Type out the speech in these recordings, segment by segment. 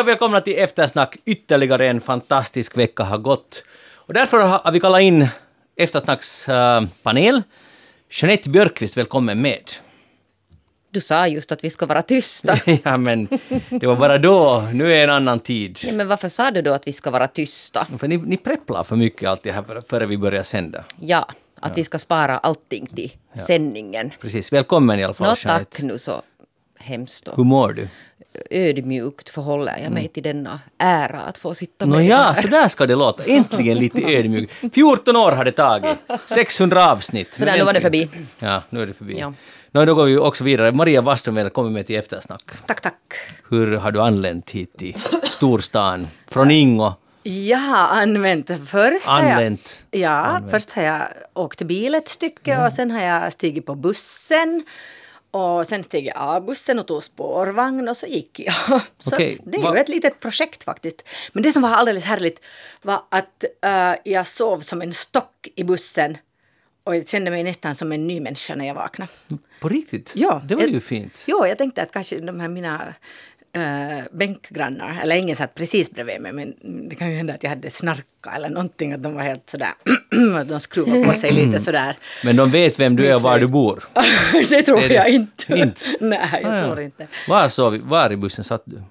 Hej och välkomna till Eftersnack. Ytterligare en fantastisk vecka har gått. Och därför har vi kallat in Eftersnacks uh, panel. Jeanette Björkqvist, välkommen med. Du sa just att vi ska vara tysta. ja, men det var bara då. Nu är en annan tid. Ja, men varför sa du då att vi ska vara tysta? För ni, ni prepplar för mycket alltid här före vi börjar sända. Ja, att vi ska spara allting till sändningen. Precis, välkommen i alla fall Nå Jeanette. tack nu så hemskt Hur och mår du? Ödmjukt förhåller jag mig till denna ära att få sitta med ja, här. så där ska det låta. Äntligen lite ödmjuk. 14 år har det tagit. 600 avsnitt. Så där, nu var det förbi. Ja, nu är det förbi. Ja. Nå, då går vi också vidare. Maria Wasström, välkommen med till Eftersnack. Tack, tack. Hur har du anlänt hit till storstan? Från Ingo? Jag har använt först. Har jag, ja, först har jag åkt bil ett stycke och sen har jag stigit på bussen. Och sen steg jag av bussen och tog spårvagn och så gick jag. Så att det är ju ett litet projekt faktiskt. Men det som var alldeles härligt var att eh, jag sov som en stock i bussen. Och jag kände mig nästan som en ny människa när jag vaknade. På riktigt? Ja, Det var jag- ju fint. Jo, jag tänkte att kanske de här mina äh, bänkgrannar, eller ingen satt precis bredvid mig, men det kan ju hända att jag hade snarka eller någonting, att de var helt sådär, att de skruvade på sig lite sådär. Men de vet vem du är och var du bor. det tror Det det. jag inte. Inte? Nej, jag Ah, ja. tror inte. Var, sov, var i bussen satt du?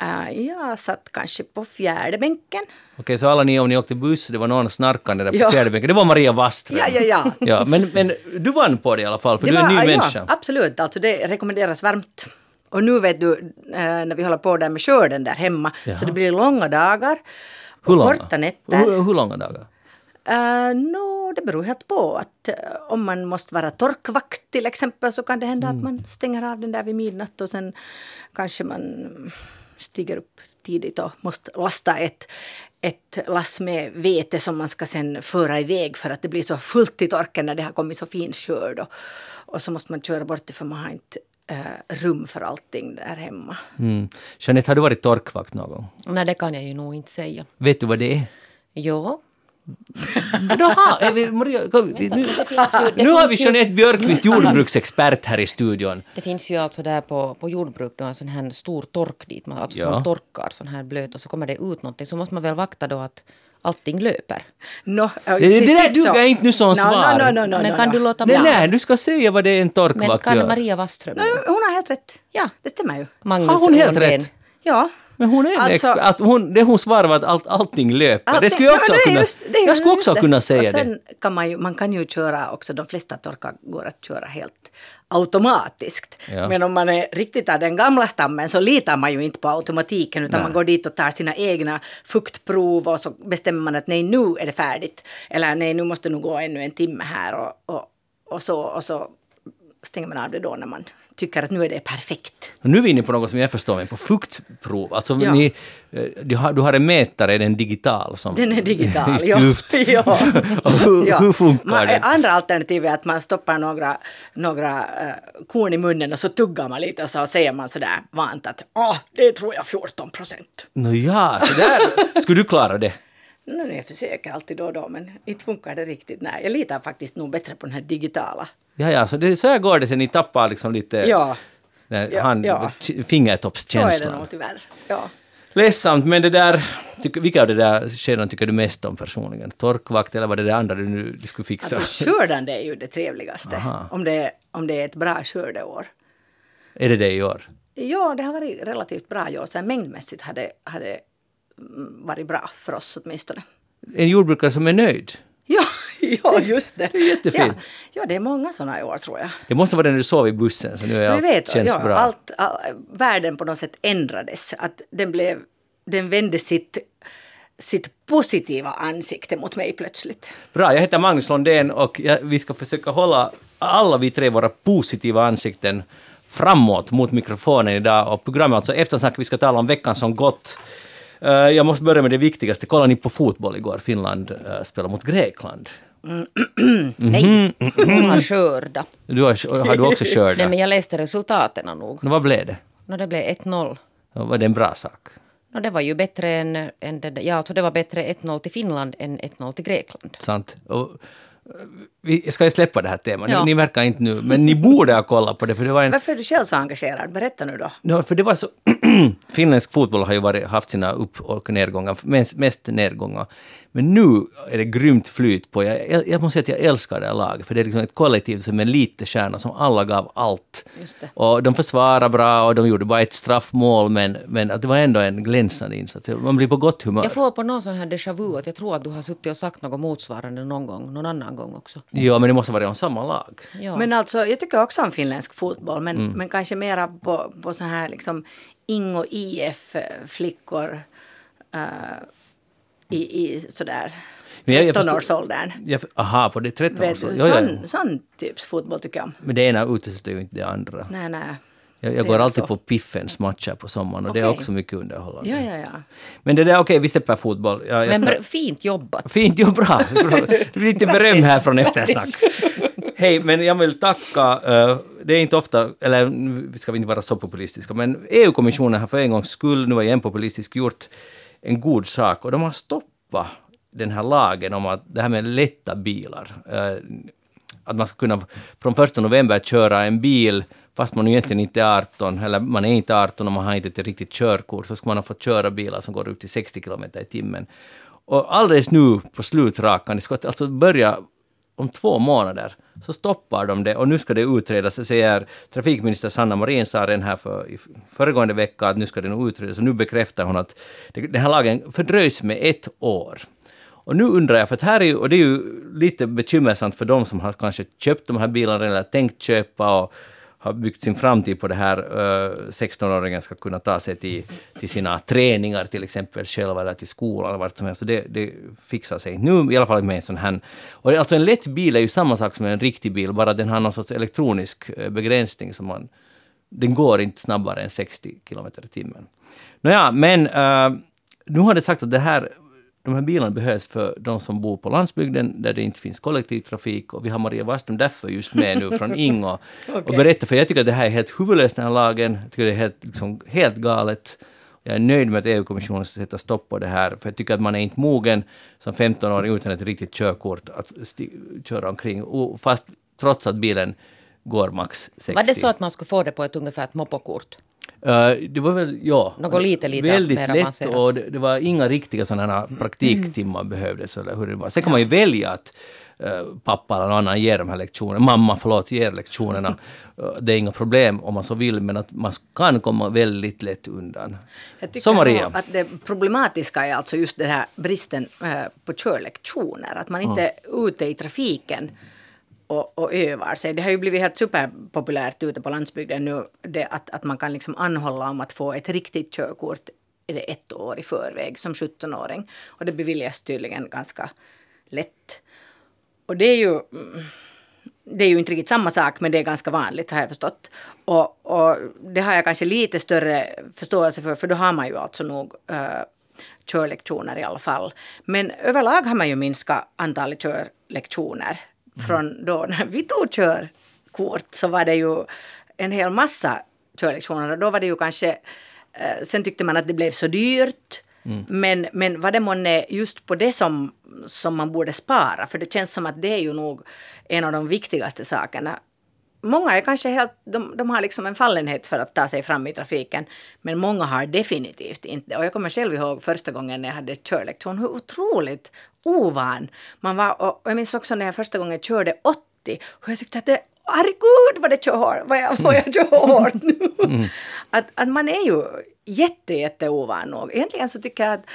Äh, jag satt kanske på fjärde bänken. Okej, så alla ni om ni åkte buss, det var någon snarkande där på Ja. fjärde bänken. Det var Maria Wasström. Ja, ja, ja. ja men, men du vann på det i alla fall, för Det du är en ny ja, människa. absolut, alltså det rekommenderas varmt. Och nu vet du, äh, när vi håller på där med skörden där hemma, Jaha. så det blir långa dagar. Hur långa? Korta nätter. Hur, hur långa dagar? Uh, no, det beror helt på. att eh, Om man måste vara torkvakt till exempel så kan det hända Mm. att man stänger av den där vid midnatt och sen kanske man stiger upp tidigt och måste lasta ett, ett lass med vete som man ska sen föra iväg för att det blir så fullt i torken när det har kommit så fin skörd. Och, och så måste man köra bort det för man har inte eh, rum för allting där hemma. Mm. Jeanette, har du varit torkvakt någon gång? Nej, det kan jag ju nog inte säga. Vet du vad det är? Jo. Jaha, är vi- Maria, vi- nu, ju, nu har vi Jeanette Björkqvist, jordbruksexpert här i studion. det finns ju alltså där på, på jordbruk då en sån här stor tork dit man alltså Ja. som torkar sån här blöt och så kommer det ut någonting så måste man väl vakta då att allting löper. No, Det, det där duger inte nu som no, svar. No, no, no, no, Men kan no. du låta mig? nej, du ska säga vad det är en Men torkvakt kan gör. Maria Wasström? No, hon har helt rätt. Ja. Det stämmer ju. Magnus Har hon helt rätt? Ja. Men hon är en Alltså- expert. Att hon, det hon svarar var att allt, allting löper. det Allting- skulle jag Ja, också men det kunna, just- det jag skulle också det. kunna säga och det. sen Kan man, ju, man kan ju köra också, de flesta torkar går att köra helt automatiskt. Ja. Men om man är riktigt av den gamla stammen så litar man ju inte på automatiken utan Nej. man går dit och tar sina egna fuktprov och så bestämmer man att nej nu är det färdigt. Eller nej nu måste nog gå ännu en timme här och, och, och, så, och så stänger man av det då när man tycker att nu är det perfekt. Nu är vi inne på något som jag förstår mig på, fuktprov. Alltså Ja. ni, eh, du, har, du har en mätare, är den digital? Som, Den är digital, ja. Ja. Hur, Ja. hur funkar man, det? Andra alternativ är att man stoppar några, några uh, korn i munnen och så tuggar man lite och så säger man sådär vant att åh, det tror jag 14 procent. Nå ja, så där skulle du klara det. No, jag försöker alltid då och då men inte funkar det riktigt. Nej, jag litar faktiskt nog bättre på den här digitala. Ja, ja, så, det, så här går det sen ni tappar liksom lite Ja, hand, ja. k- så är det fingertoppskänslan. nog tyvärr. Ja. Ledsamt, men det där, tycker, vilka av de där skedena tycker du mest om personligen? Torkvakt eller vad det där andra du nu du skulle fixa? Alltså skördande är ju det trevligaste. Aha. Om det, om det är ett bra skördeår. är det det i år? Ja, det har varit relativt bra i år. Så mängdmässigt har det mm, varit bra för oss åtminstone. En jordbrukare som är nöjd? Ja, ja just det. Det är jättefint. Ja, ja, det är många sådana i år tror jag. Det måste vara när du sov i bussen, så nu är allt, vet, känns ja, bra. allt, all, världen på något sätt ändrades. Att den, blev, den vände sitt, sitt positiva ansikte mot mig plötsligt. Bra, jag heter Magnus Lundén och jag, vi ska försöka hålla alla vi tre våra positiva ansikten framåt mot mikrofonen idag och programmet alltså Eftersnack, vi ska tala om veckan som gått. Eh, jag måste börja med det viktigaste. Kollade ni på fotboll igår? Finland uh, spelade mot Grekland. Nej, Hon har skörda. Du har, har du också kört Nej, men jag läste resultaten nog. Nå, Vad blev det? Nå, det blev 1-0. Var det en bra sak? Nå, det var ju bättre än, än det, ja, alltså det var bättre 1-0 till Finland än 1-0 till Grekland. Sant? Och, eh, vi ska ju släppa det här temat. Ja. Ni, ni verkar inte nu, men ni borde ha kollat på det för det var en varför är du själv så engagerad? Berätta nu då. No, för det var så... finländsk fotboll har ju varit, haft sina upp och nedgångar, mest, mest nedgångar. Men nu är det grymt flyt på. Jag, jag måste säga att jag älskar det här laget, för det är liksom ett kollektiv som är lite stjärna, som alla gav allt. Just det. Och de försvarade bra och de gjorde bara ett straffmål, men, men att det var ändå en glänsande insats. Man blir på gott humör. Jag får på någon sån här déjà vu att jag tror att du har suttit och sagt något motsvarande någon gång, någon annan gång också. Ja, men det måste vara om samma lag. Ja. Men alltså, jag tycker också om finländsk fotboll, men, men kanske mera på, på så här liksom Ingo IF-flickor uh, i, i sådär Men jag- jag förstår- 13-årsåldern. Jag, aha, för det är 13 år Vet så. du, Jo, ja, sån, sån typs fotboll tycker jag om. Men det ena utesluter ju inte det andra. Nej, nej. Jag, jag går alltid så. på Piffens matcher på sommaren och det är också mycket underhållande. Ja, ja, ja. Men det där, okej, vi släpper fotboll. Jag Men ska, fint jobbat. Fint, jo, bra. bra. Det blir lite beröm här från eftersnack. Hej, men jag vill tacka, eh, det är inte ofta, eller nu ska vi inte vara så populistiska, men EU-kommissionen har för en gångs skull, nu var jag en populistisk, gjort en god sak och de har stoppat den här lagen om att det här med lätta bilar. Eh, att man ska kunna från 1 november köra en bil fast man egentligen inte är 18, eller man är inte 18 och man har inte ett riktigt körkort, så ska man ha fått köra bilar som går upp till 60 kilometer i timmen. Och alldeles nu på slutrakan, det ska alltså börja om två månader, så stoppar de det och nu ska det utredas. Säger trafikminister Sanna Marin sa den här för, i föregående vecka att nu ska det utredas och nu bekräftar hon att den här lagen fördröjs med ett år. Och nu undrar jag, för här är ju, och det är ju lite bekymmersamt för de som har kanske köpt de här bilarna eller tänkt köpa och har byggt sin framtid på det här. Eh, 16-åringen ska kunna ta sig till, till sina träningar till exempel själv eller till skolan eller vart som helst. Så det, det fixar sig nu i alla fall med en sån här. Och alltså en lätt bil är ju samma sak som en riktig bil, bara den har någon sorts elektronisk eh, begränsning som man den går inte snabbare än 60 kilometer i timmen. Nåja, men uh, nu har det sagts att det här, de här bilarna behövs för de som bor på landsbygden där det inte finns kollektivtrafik och vi har Maria Wasström därför just med nu från Ingo och berätta för jag tycker att det här är helt huvudlöst den här lagen, jag tycker det är helt, liksom, helt galet. Jag är nöjd med att EU-kommissionen ska sätta stopp på det här, för jag tycker att man är inte mogen som 15-åring utan ett riktigt körkort att köra omkring, och fast trots att bilen går max 60. Var det så att man skulle få det på ett ungefär ett moppokort? Eh, det var väl, ja. Något lite, lite Väldigt lätt och det, det var inga riktiga sådana praktiktimmar behövdes eller hur det var. Sen kan man ju välja att eh, pappa eller någon annan ger de här lektionerna, mamma förlåt, ger lektionerna. Eh, det är inga problem om man så vill, men att man kan komma väldigt lätt undan. Jag tycker Så Maria. att det problematiska är alltså just den här bristen på körlektioner. Att man inte är ute i trafiken och, och övar sig. Det har ju blivit helt superpopulärt ute på landsbygden nu det att, att man kan liksom anhålla om att få ett riktigt körkort är det ett år i förväg som 17-åring. Och det beviljas tydligen ganska lätt. Och det är ju... Mm, det är ju inte riktigt samma sak, men det är ganska vanligt har jag förstått. Och, och det har jag kanske lite större förståelse för, för då har man ju alltså nog uh, körlektioner i alla fall. Men överlag har man ju minskat antalet körlektioner. Från då när vi tog körkort så var det ju en hel massa körlektioner och då var det ju kanske eh, Sen tyckte man att det blev så dyrt. Men, men var det månne just på det som, som man borde spara? För det känns som att det är ju nog en av de viktigaste sakerna. Många är kanske helt, de, de har liksom en fallenhet för att ta sig fram i trafiken. Men många har definitivt inte. Och jag kommer själv ihåg första gången när jag hade körlektion, hur otroligt ovan man var. Och jag minns också när jag första gången körde 80 och jag tyckte att det Herregud vad det kör vad jag, vad jag kör hårt nu. Att, att man är ju jätte, jätte ovan nog. Egentligen så tycker jag att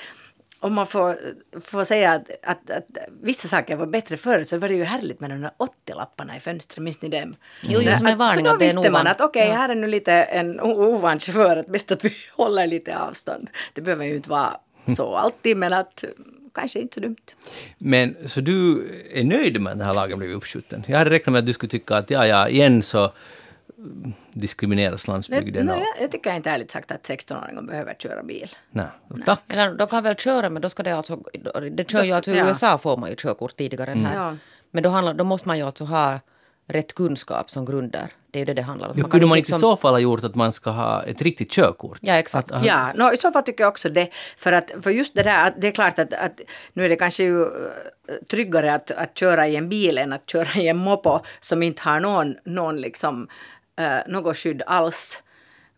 om man får, får säga att, att, att vissa saker var bättre förr så var det ju härligt med de där 80-lapparna i fönstret. Minns ni dem? Jo, jo, som en Att- varning Så då visste man att okej, Ja. här är nu lite en ovan chaufför. Att bäst att vi håller lite avstånd. Det behöver ju inte vara så alltid, men att kanske inte så dumt. Men så du är nöjd med att den här lagen blev uppskjuten? Jag hade räknat med att du skulle tycka att ja, ja, igen så mm, diskrimineras Nej, landsbygden. nej, och, jag, jag tycker inte ärligt sagt att 16-åringar behöver köra bil. nej, tack. Eller de kan väl köra men då ska det alltså... Det kör ju alltså i ja. USA får man ju körkort tidigare än här. Ja. Men då, handlar, då måste man ju alltså ha rätt kunskap som grunder. Det är ju det det handlar om. Ja, kan kunde man inte i liksom- så fall ha gjort att man ska ha ett riktigt körkort? Ja, exakt. Att- Ja, no, i så fall tycker jag också det. För, att, för just det där, att det är klart att, att nu är det kanske ju eh, tryggare att, att köra i en bil än att köra i en mopo som inte har någon, någon liksom, uh, något skydd alls.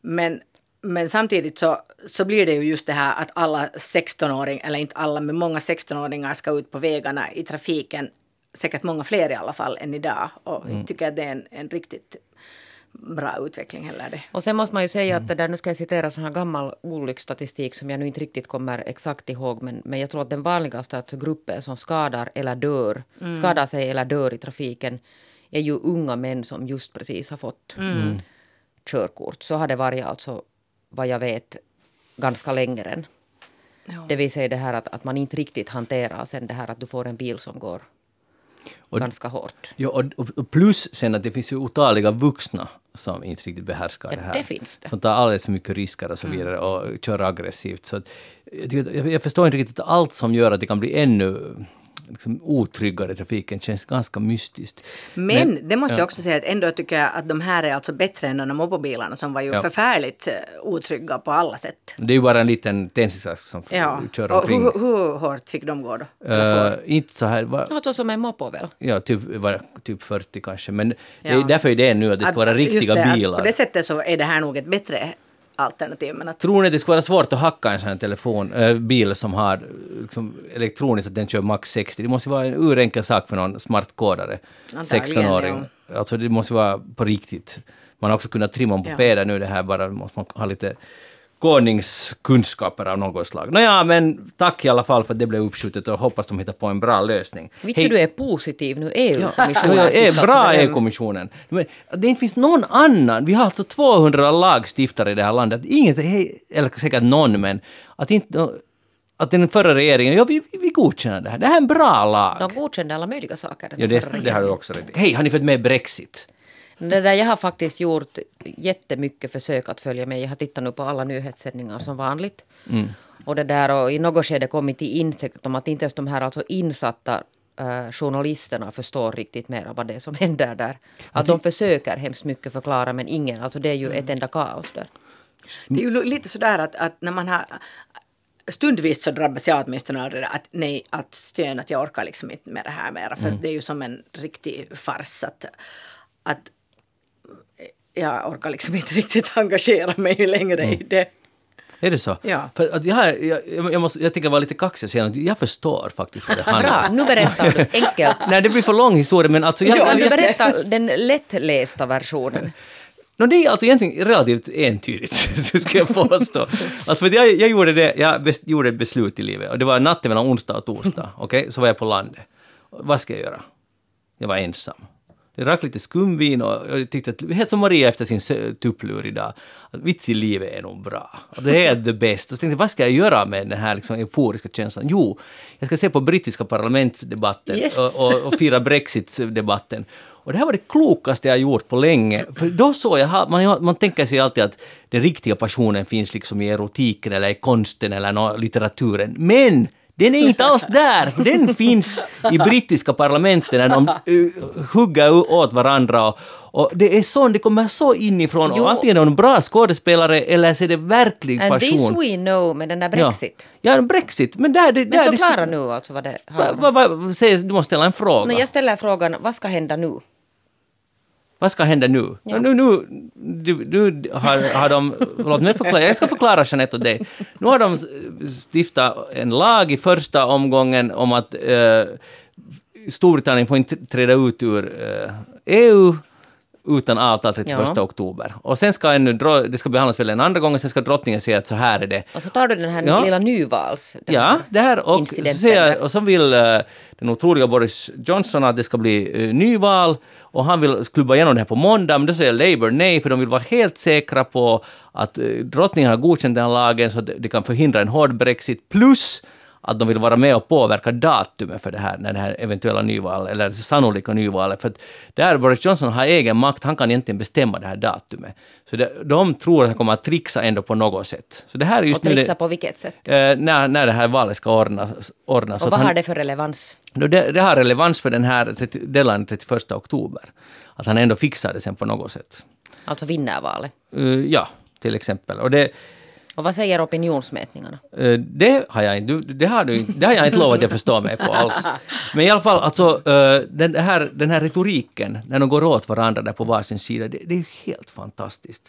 Men men samtidigt så, så blir det ju just det här att alla 16-åringar, eller inte alla, men många 16-åringar ska ut på vägarna i trafiken. Säkert många fler i alla fall än idag. Och jag tycker att det är en, en riktigt bra utveckling heller. Det. Och sen måste man ju säga att det där, nu ska jag citera så här gammal olycksstatistik som jag nu inte riktigt kommer exakt ihåg, men, men jag tror att den vanligaste alltså gruppen som skadar eller dör, skadar sig eller dör i trafiken är ju unga män som just precis har fått körkort. Så har det varit alltså, vad jag vet, ganska länge än. Ja. Det vill säga det här att, att man inte riktigt hanterar sen det här att du får en bil som går Och- ganska hårt. Ja, och, och- plus sen att det finns ju otaliga vuxna som inte riktigt behärskar Ja, det här. det finns det. Som tar alldeles för mycket risker och så vidare och kör aggressivt. Så att, jag, jag, förstår inte riktigt allt som gör att det kan bli ännu liksom, otryggare trafiken känns ganska mystiskt. Men, det måste ja. jag också säga att ändå tycker jag att de här är alltså bättre än de där moppobilarna som var ju Ja. förfärligt eh, otrygga på alla sätt. Det är ju bara en liten tändsticksask som Ja. kör Och omkring. hur, hur hårt fick de gå då? Får? inte så här, va, Alltså som en moppo väl? ja, typ, var, typ 40 kanske. Men det är Ja. därför är det nu att det ska vara just riktiga det, att bilar. På det sättet så är det här nog ett bättre alternativ. Men att, Tror ni det skulle vara svårt att hacka en sån här telefon, äh, bil som har liksom, elektroniskt att den kör max 60? Det måste vara en urenkel sak för någon smartkodare, Antagligen, 16-åring. Alltså det måste vara på riktigt. Man har också kunnat trimma på Ja. nu, det här bara måste man ha lite kodningskunskaper av något slag. Nåja, men tack i alla fall för att det blev uppskjutet och hoppas de hittar på en bra lösning. Vitsen du är positiv nu, EU-kommissionen. Ja, är bra alltså beröm. EU-kommissionen. Men det inte finns någon annan. Vi har alltså 200 lagstiftare i det här landet. Ingen, hej, eller säkert någon, men att inte att den förra regeringen, ja vi, vi godkänner det här. Det här är en bra lag. De godkände alla möjliga saker. Ja, det, det har du också rätt. Hej, har ni fått med Brexit? Det där, jag har faktiskt gjort jättemycket försök att följa med. Jag har tittat nu på alla nyhetssändningar som vanligt. Och, det där, och i något skede kommit till insikt om att inte ens de här alltså insatta eh, journalisterna förstår riktigt mer vad det är som händer där. Att de försöker hemskt mycket förklara men ingen, alltså det är ju ett enda kaos där. det är ju lite sådär att, att när man har Stundvis så drabbas jag åtminstone av det där att nej, att stön, att jag orkar liksom inte med det här mera. För att det är ju som en riktig fars att, att jag orkar liksom inte riktigt engagera mig längre i det. Är det så? Ja. För att jag, jag, jag, måste, jag tänker vara lite kaxig och säga att jag förstår faktiskt vad det handlar Bra, om. nu berättar du enkelt. Nej, det blir för lång historia, men alltså... Jag, jag, du just det. berätta den lättlästa versionen? No, det är alltså egentligen relativt entydigt, så skulle jag påstå. Alltså för jag, jag gjorde det, jag bes, gjorde ett beslut i livet, och det var natten mellan onsdag och torsdag, okej? Så var jag på landet. Vad ska jag göra? Jag var ensam. Jag drack lite skumvin och jag tyckte att, helt som Maria efter sin tupplur idag, att vits i livet är nog bra. Och det är best. Och så tänkte jag, vad ska jag göra med den här liksom euforiska känslan? Jo, jag ska se på brittiska parlamentsdebatten Yes. och, och, och fira Brexit-debatten. Och det här var det klokaste jag gjort på länge. För då såg jag, man, man tänker sig alltid att den riktiga passionen finns liksom i erotiken eller i konsten eller litteraturen. Men den är inte alls där, för den finns i brittiska parlamentet när de uh, hugger åt varandra. Och, och det är så, det kommer så inifrån. Jo. Och antingen är de bra skådespelare eller så är det verklig And this passion. we know med den där Brexit. Ja, ja Brexit. Men där... Det, Men där förklara det, nu alltså vad det handlar om. du måste ställa en fråga. Men jag ställer frågan, vad ska hända nu? Vad ska hända nu? Ja. Nu, nu, du, du har, har de... Låt mig förklara. Jag ska förklara Jeanette och dig. Nu har de stiftat en lag i första omgången om att eh, Storbritannien får inte träda ut ur eh, EU utan avtal 31 Ja. oktober. Och sen ska ännu, det ska behandlas väl en andra gång, och sen ska drottningen säga att så här är det. Och så tar du den här Ja. lilla nyvals... Ja, det här och så, säger, och så vill eh, den otroliga Boris Johnson att det ska bli uh, nyval och han vill klubba igenom det här på måndag, men då säger Labour nej, för de vill vara helt säkra på att uh, drottningen har godkänt den här lagen så att det kan förhindra en hård Brexit, plus att de vill vara med och påverka datumet för det här, när det här eventuella nyvalet, eller sannolika nyvalet. För att där Boris Johnson har egen makt, han kan egentligen bestämma det här datumet. Så det, de tror att han kommer att trixa ändå på något sätt. Så det här är just Och nu... trixa Det, på vilket sätt? eh, när, när det här valet ska ordnas. ordnas. Och vad har han, det för relevans? Det, det har relevans för den här 30 deadline 31 oktober. Att han ändå fixar det sen på något sätt. Alltså vinner valet. Eh, ja, till exempel. Och det, och vad säger opinionsmätningarna? eh, det, har jag, inte- det, har du, det har jag inte lovat att jag förstår mig på alls. Men i alla fall, alltså, eh, den, här, den här retoriken, när de går åt varandra där på varsin sida, det, det är helt fantastiskt.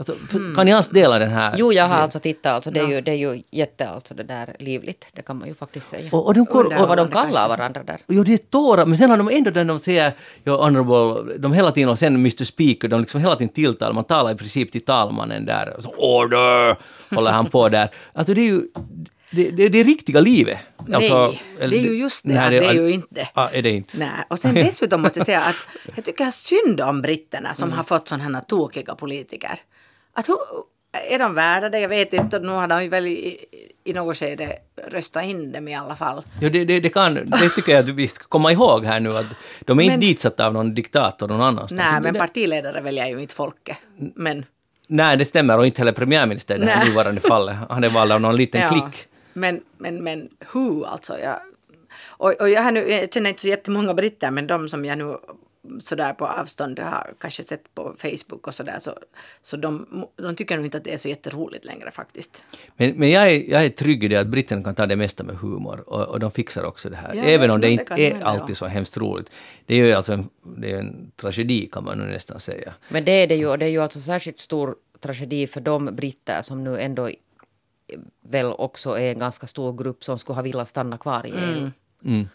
Alltså, för, Kan ni alls dela den här? Jo, jag har alltså tittat. Alltså, det, är ju, det är ju jätte alltså, det där livligt. Det kan man ju faktiskt säga. Och, och de går, och, vad de kanske. kallar varandra där. Jo, det är tårar, men sen har de ändå den de säger, ja, honorable, de hela tiden, och sen Mr Speaker, de liksom hela tiden tilltalar, man talar i princip till talmannen där, så order, håller han på där. Alltså det är ju, det, det, det är riktiga livet. Alltså, Nej, eller det är ju just det, nej, att det är ju inte. Ah, är det inte? Nej, och sen dessutom måste jag säga att jag tycker synd om britterna som har fått sådana här tokiga politiker. Att hur, är de värda det? Jag vet inte. Nu har de väl i, i något skede röstat in dem i alla fall. Ja, det, det, det, kan, det tycker jag att vi ska komma ihåg här nu, att de är inte Men- ditsatta av någon diktator någon annanstans. Nej, men det- partiledare väljer ju inte folket. Men, Nej, det stämmer, och inte heller premiärminister i det här nuvarande fallet. Han är vald av någon liten klick. Men, men, men hur alltså? Jag, och, och jag, har nu, jag känner inte så jättemånga britter, men de som jag nu sådär på avstånd har kanske sett på Facebook och sådär, så, så de, de tycker nog inte att det är så jätteroligt längre faktiskt. Men, men jag, är, jag är trygg i det att britterna kan ta det mesta med humor och, och de fixar också det här. Ja, Även om det det inte hända, är ja. alltid så hemskt roligt. Det är ju alltså en, det är en tragedi kan man nu nästan säga. Men det är det ju. Och det är ju alltså särskilt stor tragedi för de britter som nu ändå väl också är en ganska stor grupp som skulle ha velat stanna kvar i EU. Mm.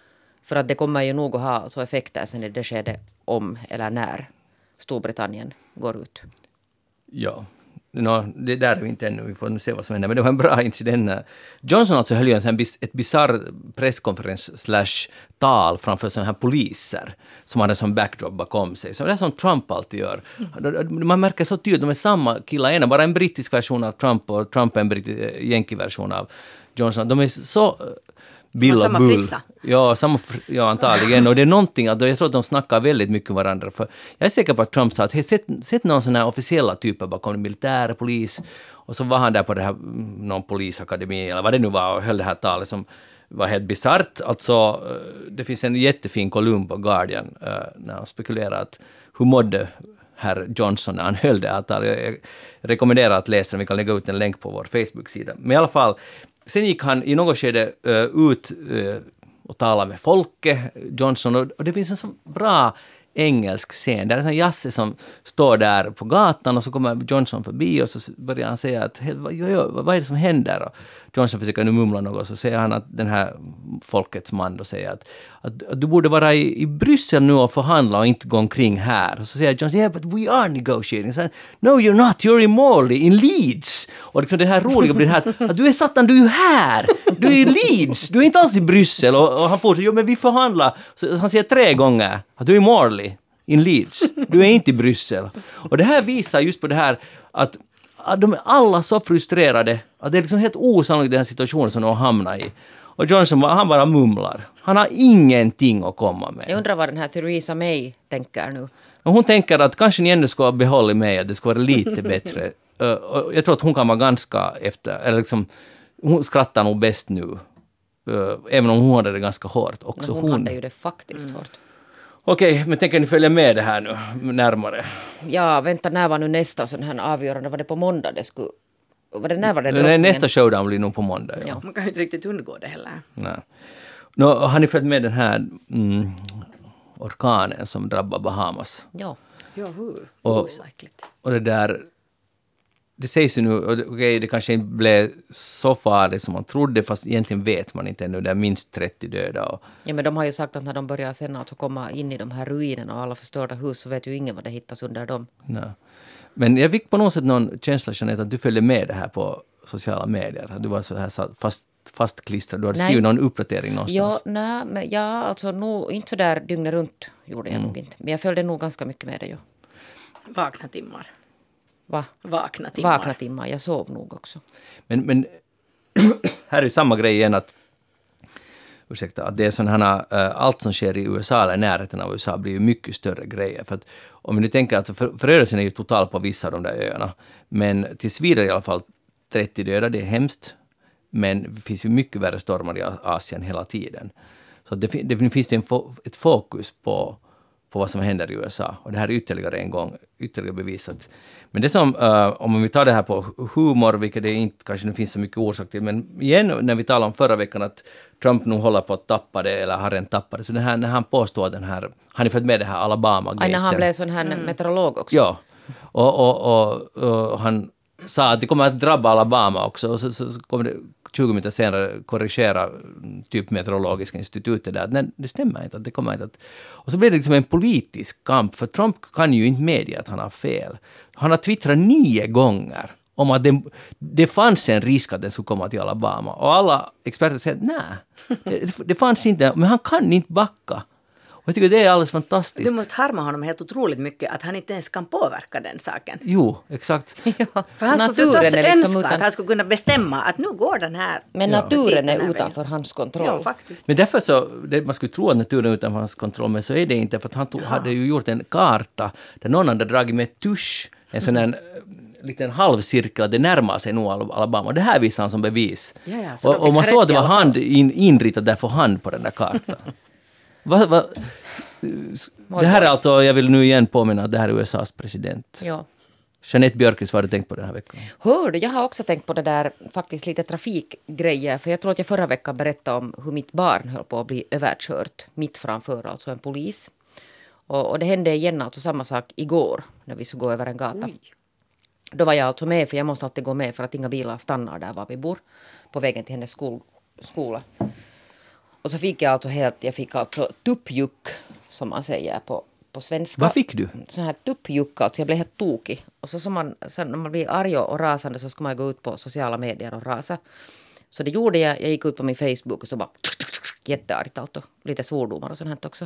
För att det kommer ju nog att ha så effekter sen i det skedet, om eller när Storbritannien går ut. Ja. no, det där är vi inte ännu, vi får nu se vad som händer. Men det var en bra incident. Johnson alltså höll ju en sån bis, ett bisarr presskonferens slash tal framför sådana här poliser som hade som backdrop bakom sig. Så det är som Trump alltid gör. Man märker så tydligt, de är samma killar, en är bara en brittisk version av Trump och Trump är en brittisk, eh, version av Johnson. De är så eh, Bill och samma Bull. frissa. Ja, samma, fr- ja, antagligen. Och det är någonting, att jag tror att de snackar väldigt mycket med varandra. För jag är säker på att Trump sa att hej, sätt, sätt någon sån här officiella typer bakom militär, polis. Och så var han där på det här, mm, någon polisakademi, eller vad det nu var, och höll det här talet som var helt bisarrt. Alltså, eh, det finns en jättefin kolumn på Guardian eh, när han spekulerar att hur mådde herr Johnson när han höll det här talet. Jag rekommenderar att läsa den, vi kan lägga ut en länk på vår Facebook-sida. Men i alla fall, sen gick han i något skede eh, ut eh, och talade med folket, Johnson, och, och det finns en så bra engelsk scen. Det är en sån Jasse som står där på gatan och så kommer Johnson förbi och så börjar han säga att vad, vad är det som händer? Och Johnson försöker nu mumla något och så säger han att den här folkets man då säger att, att, att du borde vara i, i Bryssel nu och förhandla och inte gå omkring här. Och så säger Johnson yeah but we are negotiating. Så no you're not, you're in Morley, in Leeds. Och liksom det här roliga blir det här att, att du är satan, du är ju här! Du är i Leeds, du är inte alls i Bryssel. Och, och han fortsätter, jo men vi förhandlar. Så han säger tre gånger att du är i Morley, in Leeds. Du är inte i Bryssel. Och det här visar just på det här att de är alla så frustrerade att det är liksom helt osannolikt den här situationen som de har hamnat i. Och Johnson han bara mumlar. Han har ingenting att komma med. Jag undrar vad den här Theresa May tänker nu. Hon tänker att kanske ni ändå skulle ha behållit mig, att det skulle vara lite bättre. Jag tror att hon kan vara ganska efter, eller liksom, hon skrattar nog bäst nu. Uh, även om hon hade det ganska hårt Men också. hon hade ju det faktiskt hårt. Okej, men tänker ni följa med det här nu närmare? Ja, vänta, när var nu nästa sån här avgörande? Var det på måndag det skulle... Var det när var det Nej? Nästa showdown blir nog på måndag. Ja. Ja. Man kan ju inte riktigt undgå det heller. Nej. Nå, har ni följt med den här mm, orkanen som drabbar Bahamas? Ja. Ja, hur? Och-. Och det där... Det sägs ju nu, och det- kanske inte blev så farligt som man trodde, fast egentligen vet man inte ännu. Det är minst 30 döda. Och, ja, men de har ju sagt att när de börjar sen alltså komma in i de här ruinerna och alla förstörda hus så vet ju ingen vad det hittas under dem. nej. Men jag fick på något sätt någon känsla, Jeanette, att du följde med det här på sociala medier. Att du var så här fast, fastklistrad. Du hade Nej. skrivit någon uppdatering någonstans. Ja, nej, men ja, alltså nog, inte så där dygnet runt gjorde Mm. jag nog inte. Men jag följde nog ganska mycket med det ju. Vakna timmar. Va? Vakna timmar. Vakna timmar. Jag sov nog också. Men, men här är ju samma grej igen att ursäkta, att det är sådana här, äh, allt som sker i USA eller i närheten av USA blir ju mycket större grejer. För att om ni tänker att för, förödelsen är ju total på vissa av de där öarna, men tills vidare i alla fall 30 döda, det är hemskt. Men det finns ju mycket värre stormar i Asien hela tiden. Så det, det finns det en fo, ett fokus på, på vad som händer i USA. Och det här är ytterligare en gång ytterligare bevisat. Men det som, eh, om vi tar det här på humor, vilket det inte kanske nu finns så mycket orsak till, men igen när vi talade om förra veckan att Trump nu håller på att tappa det, eller har redan tappat det, så här, när han påstår den här, har ni följt med det här alabama Aj, när han blev sån här meteorolog också. Ja. Och, och, och, och han sa att det kommer att drabba Alabama också. Och så, så, så kommer det 20 minuter senare korrigera mm, typ Meteorologiska institutet där. Nej, det stämmer inte. Att det kommer inte att... Och så blir det liksom en politisk kamp, för Trump kan ju inte medge att han har fel. Han har twittrat nio gånger om att det, det fanns en risk att den skulle komma till Alabama. Och alla experter säger nej, det, det fanns inte, men han kan inte backa. Och jag tycker det är alldeles fantastiskt. Du måste harma honom helt otroligt mycket att han inte ens kan påverka den saken. Jo, exakt. Ja, För han skulle förstås liksom önska utan, att han skulle kunna bestämma att nu går den här... Men naturen är utanför hans kontroll. Ja, faktiskt. Men därför så, det, man skulle tro att naturen är utanför hans kontroll, men så är det inte, för att han tog, hade ju gjort en karta där någon hade dragit med tusch, en sån här eh, liten halvcirkel, det närmar sig nog Al- Alabama. Det här visade han som bevis. Ja, ja, och, och man såg att det var hand in, inritat där för hand på den där kartan. va, va, det här är alltså, jag vill nu igen påminna att det här är USAs president. Ja. Jeanette Björkqvist, vad har du tänkt på den här veckan? Hör du, jag har också tänkt på det där faktiskt lite trafikgrejer. För jag tror att jag förra veckan berättade om hur mitt barn höll på att bli överkört mitt framför alltså en polis. Och, och det hände igen alltså samma sak igår när vi skulle gå över en gata. Då var jag alltså med, för jag måste alltid gå med för att inga bilar stannar där var vi bor. På vägen till hennes skol, skola. Och så fick jag alltså helt, jag fick alltså tuppjuck som man säger på, på svenska. Vad fick du? Sån här tuppjuck, alltså jag blev helt tokig. Och så som man, sen när man blir arg och rasande så ska man gå ut på sociala medier och rasa. Så det gjorde jag, jag gick ut på min Facebook och så bara jätteargt allt och lite svordomar och sånt här också.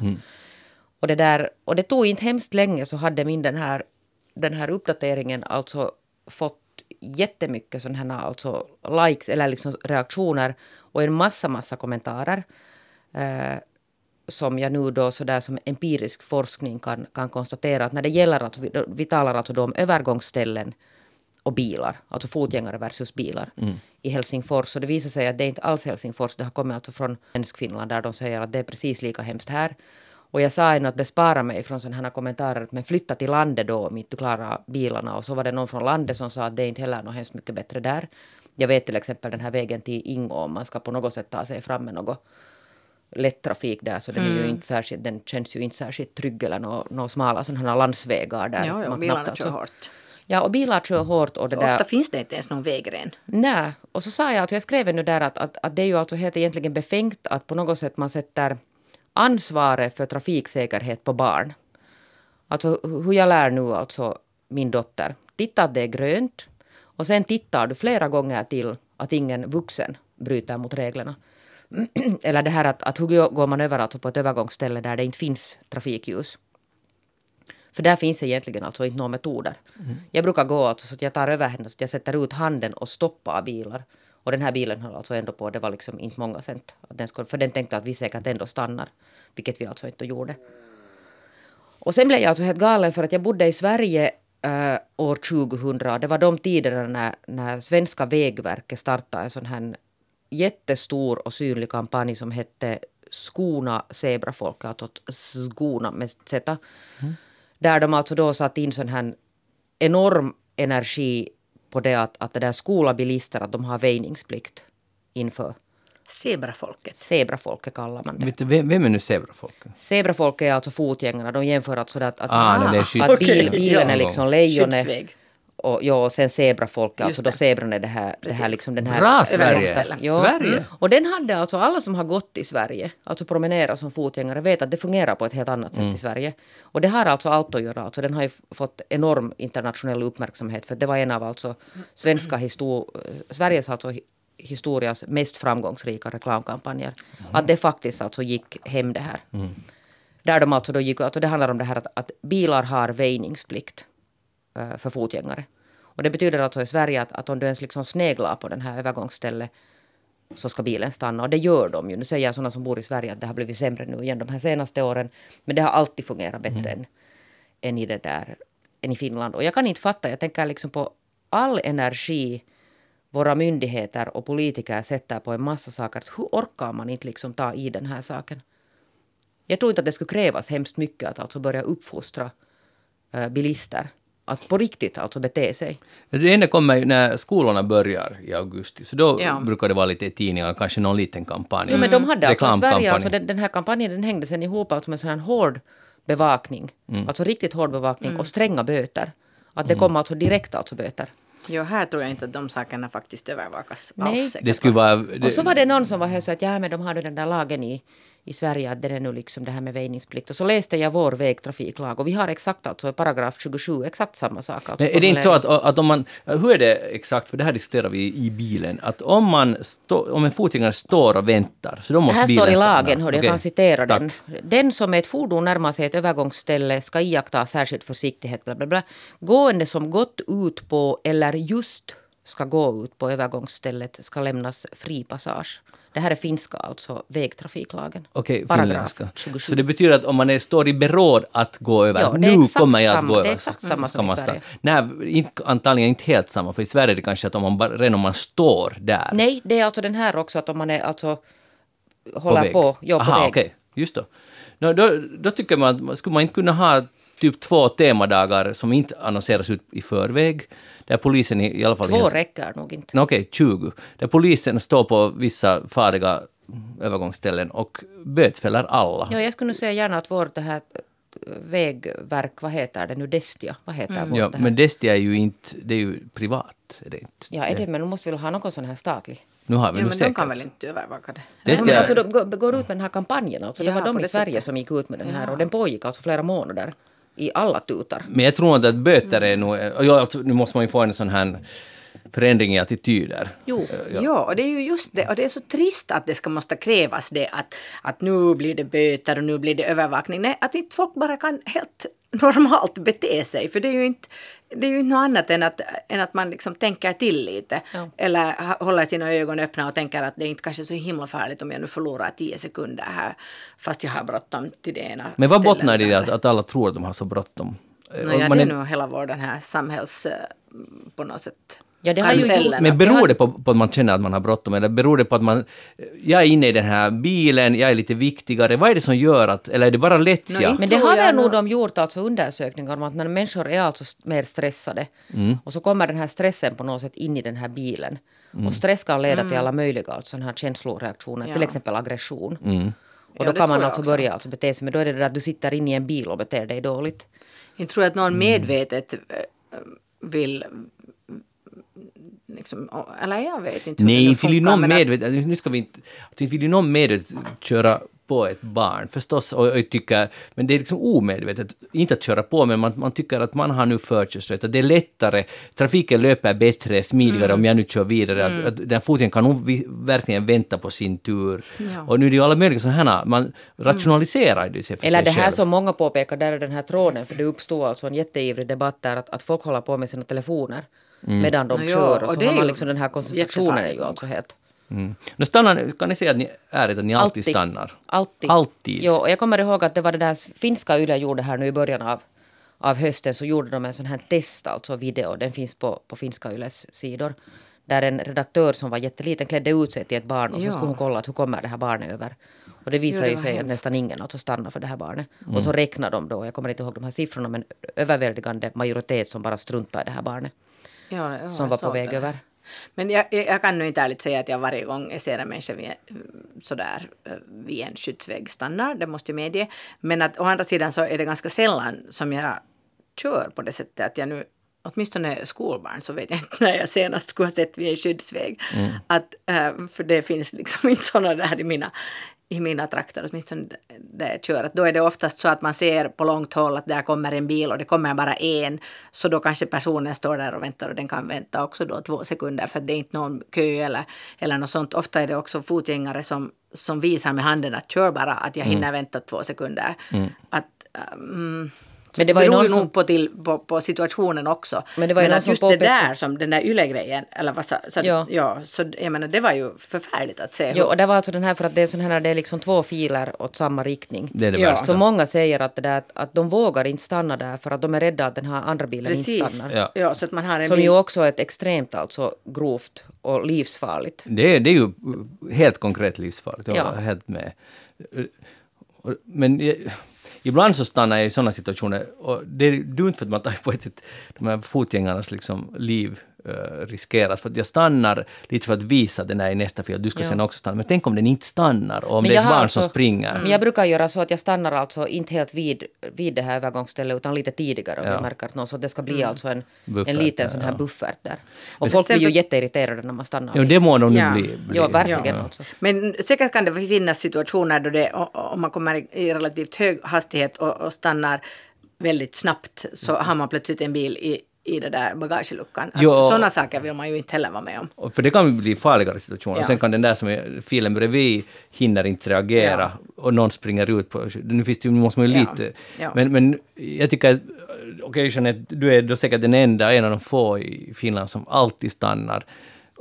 Och det där, och det tog inte hemskt länge så hade min den här, den här uppdateringen alltså fått jättemycket sådana här alltså likes eller liksom reaktioner och en massa, massa kommentarer. Eh, som jag nu då sådär som empirisk forskning kan, kan konstatera att när det gäller att vi, vi talar alltså då om övergångsställen och bilar, alltså fotgängare versus bilar i Helsingfors. Och det visar sig att det är inte alls Helsingfors, det har kommit alltså från Svenskfinland där de säger att det är precis lika hemskt här. Och jag sa ännu att bespara mig från sådana här kommentarer, men flytta till landet då om inte du klarar bilarna. Och så var det någon från landet som sa att det är inte heller något hemskt mycket bättre där. Jag vet till exempel den här vägen till Ingå, om man ska på något sätt ta sig fram med något lätt trafik där, så den, är ju Mm. inte särskilt, den känns ju inte särskilt trygg eller några nå smala sådana landsvägar där. Ja, ja, man bilarna knappt kör alltså- hårt. Ja, och bilar kör hårt och det där... Ofta finns det inte ens någon vägren. Nej, och så sa jag att jag skrev nu där att, att, att det är ju alltså helt egentligen befängt att på något sätt man sätter ansvaret för trafiksäkerhet på barn. Alltså hu- hur jag lär nu alltså min dotter. Titta att det är grönt och sen tittar du flera gånger till att ingen vuxen bryter mot reglerna. Eller det här att, att hur går man över alltså på ett övergångsställe där det inte finns trafikljus. För där finns egentligen alltså inte några metoder. Jag brukar gå alltså så att jag tar över henne så att jag sätter ut handen och stoppar bilar. Och den här bilen höll alltså ändå på, det var liksom inte många cent. Den skulle, för den tänkte att vi säkert ändå stannar. Vilket vi alltså inte gjorde. Och sen blev jag alltså helt galen för att jag bodde i Sverige eh, år 2000. Det var de tiderna när, när svenska Vägverket startade en sån här jättestor och synlig kampanj som hette Skona zebrafolket, alltså Skona med Z. Där de alltså då satt in sån här enorm energi på det att, att det där skolabilister att de har väjningsplikt inför Zebrafolket. zebrafolket kallar man det. Vem, vem är nu zebrafolket? Zebrafolket är alltså fotgängarna. De jämför alltså att, att, Ah, nej, det är skit- att bil, bilen är liksom lejonet. Och, ja, och sen zebrafolket, alltså då zebran är det här, det här liksom den här... Bra Sverige! Ja. Sverige! Mm. Och den hade alltså alla som har gått i Sverige, alltså promenera som fotgängare, vet att det fungerar på ett helt annat sätt i Sverige. Och det har alltså allt att göra, alltså den har ju fått enorm internationell uppmärksamhet för det var en av alltså svenska histor- Sveriges alltså hi- historias mest framgångsrika reklamkampanjer. Att det faktiskt alltså gick hem det här. Där de alltså då gick, alltså det handlar om det här att, att bilar har väjningsplikt för fotgängare. Och det betyder alltså i Sverige att, att om du ens liksom sneglar på den här övergångsstället så ska bilen stanna. Och det gör de ju. Nu säger jag sådana som bor i Sverige att det har blivit sämre nu igen de här senaste åren. Men det har alltid fungerat bättre än, än i det där, än i Finland. Och jag kan inte fatta, jag tänker liksom på all energi våra myndigheter och politiker sätter på en massa saker. Hur orkar man inte liksom ta i den här saken? Jag tror inte att det skulle krävas hemskt mycket att alltså börja uppfostra eh, bilister att på riktigt alltså bete sig. Det enda kommer ju när skolorna börjar i augusti, så då Ja. brukar det vara lite tidningar, kanske någon liten kampanj. Jo, men de hade alltså. Sverige, alltså den, den här kampanjen den hängde sen ihop alltså med sån här hård bevakning, alltså riktigt hård bevakning och stränga böter. Att det kommer alltså direkt alltså böter. Jo, här tror jag inte att de sakerna faktiskt övervakas Nej. alls. säkert. Det skulle vara... Och så var det någon som var här och sa att ja, men de har ju den där lagen i, i Sverige att det är nu liksom det här med väjningsplikt. Och så läste jag vår vägtrafiklag och vi har exakt alltså i paragraf 27 exakt samma sak. Alltså Men är det inte så att, att om man... Hur är det exakt, för det här diskuterar vi i bilen, att om, man stå, om en fotgängare står och väntar, så då Det måste här bilen står i lagen, hörde, jag kan citera tack. den. Den som med ett fordon närmar sig ett övergångsställe ska iaktta särskild försiktighet. Bla bla bla. Gående som gått ut på eller just ska gå ut på övergångsstället ska lämnas fri passage. Det här är finska, alltså vägtrafiklagen. Okej, Paragraf finländska. 27. Så det betyder att om man är, står i beråd att gå över, Ja, nu kommer jag att samma. gå Det är över, exakt så- samma så som i Sverige. Nej, inte, antagligen inte helt samma, för i Sverige är det kanske att om man bara, redan om man står där Nej, det är alltså den här också att om man är alltså på håller väg. på, ja, på Aha, väg. okej. Just då. No, då. Då tycker man att skulle man inte kunna ha typ två temadagar som inte annonseras ut i förväg, där polisen i, i alla fall... Två räcker nog inte. No, Okej, 20. Där polisen står på vissa farliga övergångsställen och bötfäller alla. Ja, jag skulle nu säga gärna att vårt det här eh, vägverk, vad heter det nu, Destia, vad heter vårt Ja, det här? men Destia är ju inte, det är ju privat. Är det inte. Ja, är det, men de måste väl ha någon sån här statlig? Nu har vi Ja, nu men säkert. de kan väl inte övervaka det? Ska men alltså, de går- ut med den här kampanjen. Alltså. Det Ja, var de i Sverige sättet. som gick ut med den här och den pågick alltså flera månader i alla tutar. Men jag tror inte att böter är nog... Ja, nu måste man ju få en sån här förändring i attityder. Jo, Ja. och det är ju just det. Och det är så trist att det ska måste krävas det att, att nu blir det böter och nu blir det övervakning. Nej, att inte folk bara kan helt normalt bete sig. För det är ju inte, det är ju inte något annat än att, än att man liksom tänker till lite. Ja. Eller håller sina ögon öppna och tänker att det är inte kanske så himla farligt om jag nu förlorar tio sekunder här. Fast jag har bråttom till det ena Men vad bottnar det i att, att alla tror att de har så bråttom? Nå, Och ja, det är- är nog hela vår den här samhälls... eh, på något sätt... Ja, det har ju gjort- Men beror det på, på att man känner att man har bråttom eller beror det på att man... Jag är inne i den här bilen, jag är lite viktigare. Vad är det som gör att... Eller är det bara lättja? Nå, Men det har jag väl nog de gjort alltså undersökningar om att när människor är alltså mer stressade och så kommer den här stressen på något sätt in i den här bilen. Och stress kan leda till alla möjliga alltså, här känsloreaktioner, till Ja. exempel aggression. Och Ja, då det kan man jag alltså också. börja alltså bete sig, men då är det där att du sitter inne i en bil och beter dig dåligt. Inte tror jag att någon Mm. medvetet eh, vill... Liksom, eller jag vet inte hur Nej, det vill funkar, någon men att- medvetet... Nu ska vi inte... Att inte vill ju någon medvetet köra på ett barn, förstås. Och jag tycker... Men det är liksom omedvetet. Inte att köra på, men man, man tycker att man har nu förkörsrätt. Att det är lättare. Trafiken löper bättre, smidigare Mm. om jag nu kör vidare. Att, att den foten kan nog verkligen vänta på sin tur. Ja. Och nu är det ju alla möjliga sådana här... Man rationaliserar det sig för Eller sig det här själv. som många påpekar, där är den här tråden, för det uppstod alltså en jätteivrig debatt där att, att folk håller på med sina telefoner medan de ja, kör. Och, och så har är man liksom den här koncentrationen är ju alltså helt... Mm. Nu stannar, kan ni säga att ni ärligt att ni alltid, stannar? Alltid. Alltid? Jo, och jag kommer ihåg att det var det där finska Yle gjorde här nu i början av, av hösten så gjorde de en sån här test, alltså video. Den finns på, på finska Yles sidor. Där en redaktör som var jätteliten klädde ut sig till ett barn och så Ja. skulle hon kolla att hur kommer det här barnet över. Och det Ja, det ju sig att hemskt. nästan ingen alltså stannade för det här barnet. Och så räknade de då, jag kommer inte ihåg de här siffrorna, men överväldigande majoritet som bara struntade i det här barnet. Ja, ja, som var på väg det. över. Men jag, jag kan nu inte ärligt säga att jag varje gång jag ser en människa vid, sådär, eh, vid en skyddsväg stannar, det måste jag medge. Men att å andra sidan så är det ganska sällan som jag kör på det sättet att jag nu Åtminstone skolbarn så vet jag inte när jag senast skulle ha sett vid en skyddsväg. Att, eh, för det finns liksom inte sådana där i mina, i mina trakter, åtminstone där jag kör. Att då är det oftast så att man ser på långt håll att där kommer en bil och det kommer bara en. Så då kanske personen står där och väntar och den kan vänta också då två sekunder för det är inte någon kö eller, eller något sånt. Ofta är det också fotgängare som, som visar med handen att kör bara, att jag hinner vänta två sekunder. Att, um, Men det var ju beror någon ju som- nog på, till, på, på situationen också. Men det var ju någon att som just det påpekade- där som den där YLE-grejen, eller vad sa, sa Ja. ja. så jag menar det var ju förfärligt att se. Jo, och det var alltså den här för att det är sån här, det är liksom två filer åt samma riktning. Det är det Ja. Så många säger att, det där, att de vågar inte stanna där för att de är rädda att den här andra bilen inte Precis. stannar. Ja. Ja. så att man har en Som bil- ju också är ett extremt alltså grovt och livsfarligt. Det, är- det är ju helt konkret livsfarligt, jag Ja. helt med. Men jag, ibland så stannar jag i sådana situationer och det är dumt för att man tar på ett sätt de här fotgängarnas liksom liv uh, riskeras. För att jag stannar lite för att visa den här i nästa film, du ska Ja. sen också stanna. Men tänk om den inte stannar och om Men det är jag ett har barn alltså- som springer. Men jag brukar göra så att jag stannar alltså inte helt vid, vid det här övergångsstället utan lite tidigare om Ja. jag märker att någon, så att det ska bli alltså en, Buffert en liten sån här ja. buffert där. Och folk blir ju jätteirriterade när man stannar. Ja, det må nog Ja. nu bli. bli. Ja, verkligen Ja. alltså. Men säkert kan det finnas situationer då det, om man kommer i relativt hög hastighet och, och stannar väldigt snabbt så har man plötsligt en bil i, i det där bagageluckan. Ja. Sådana saker vill man ju inte heller vara med om. För det kan bli farligare situationer. Ja. Sen kan den där som är filen bredvid hinner inte reagera och någon springer ut på... Nu, finns det, nu måste man ju Ja. lite... Ja. Men, men jag tycker att... Okej, Jeanette, du är då säkert den enda, en av de få i Finland som alltid stannar.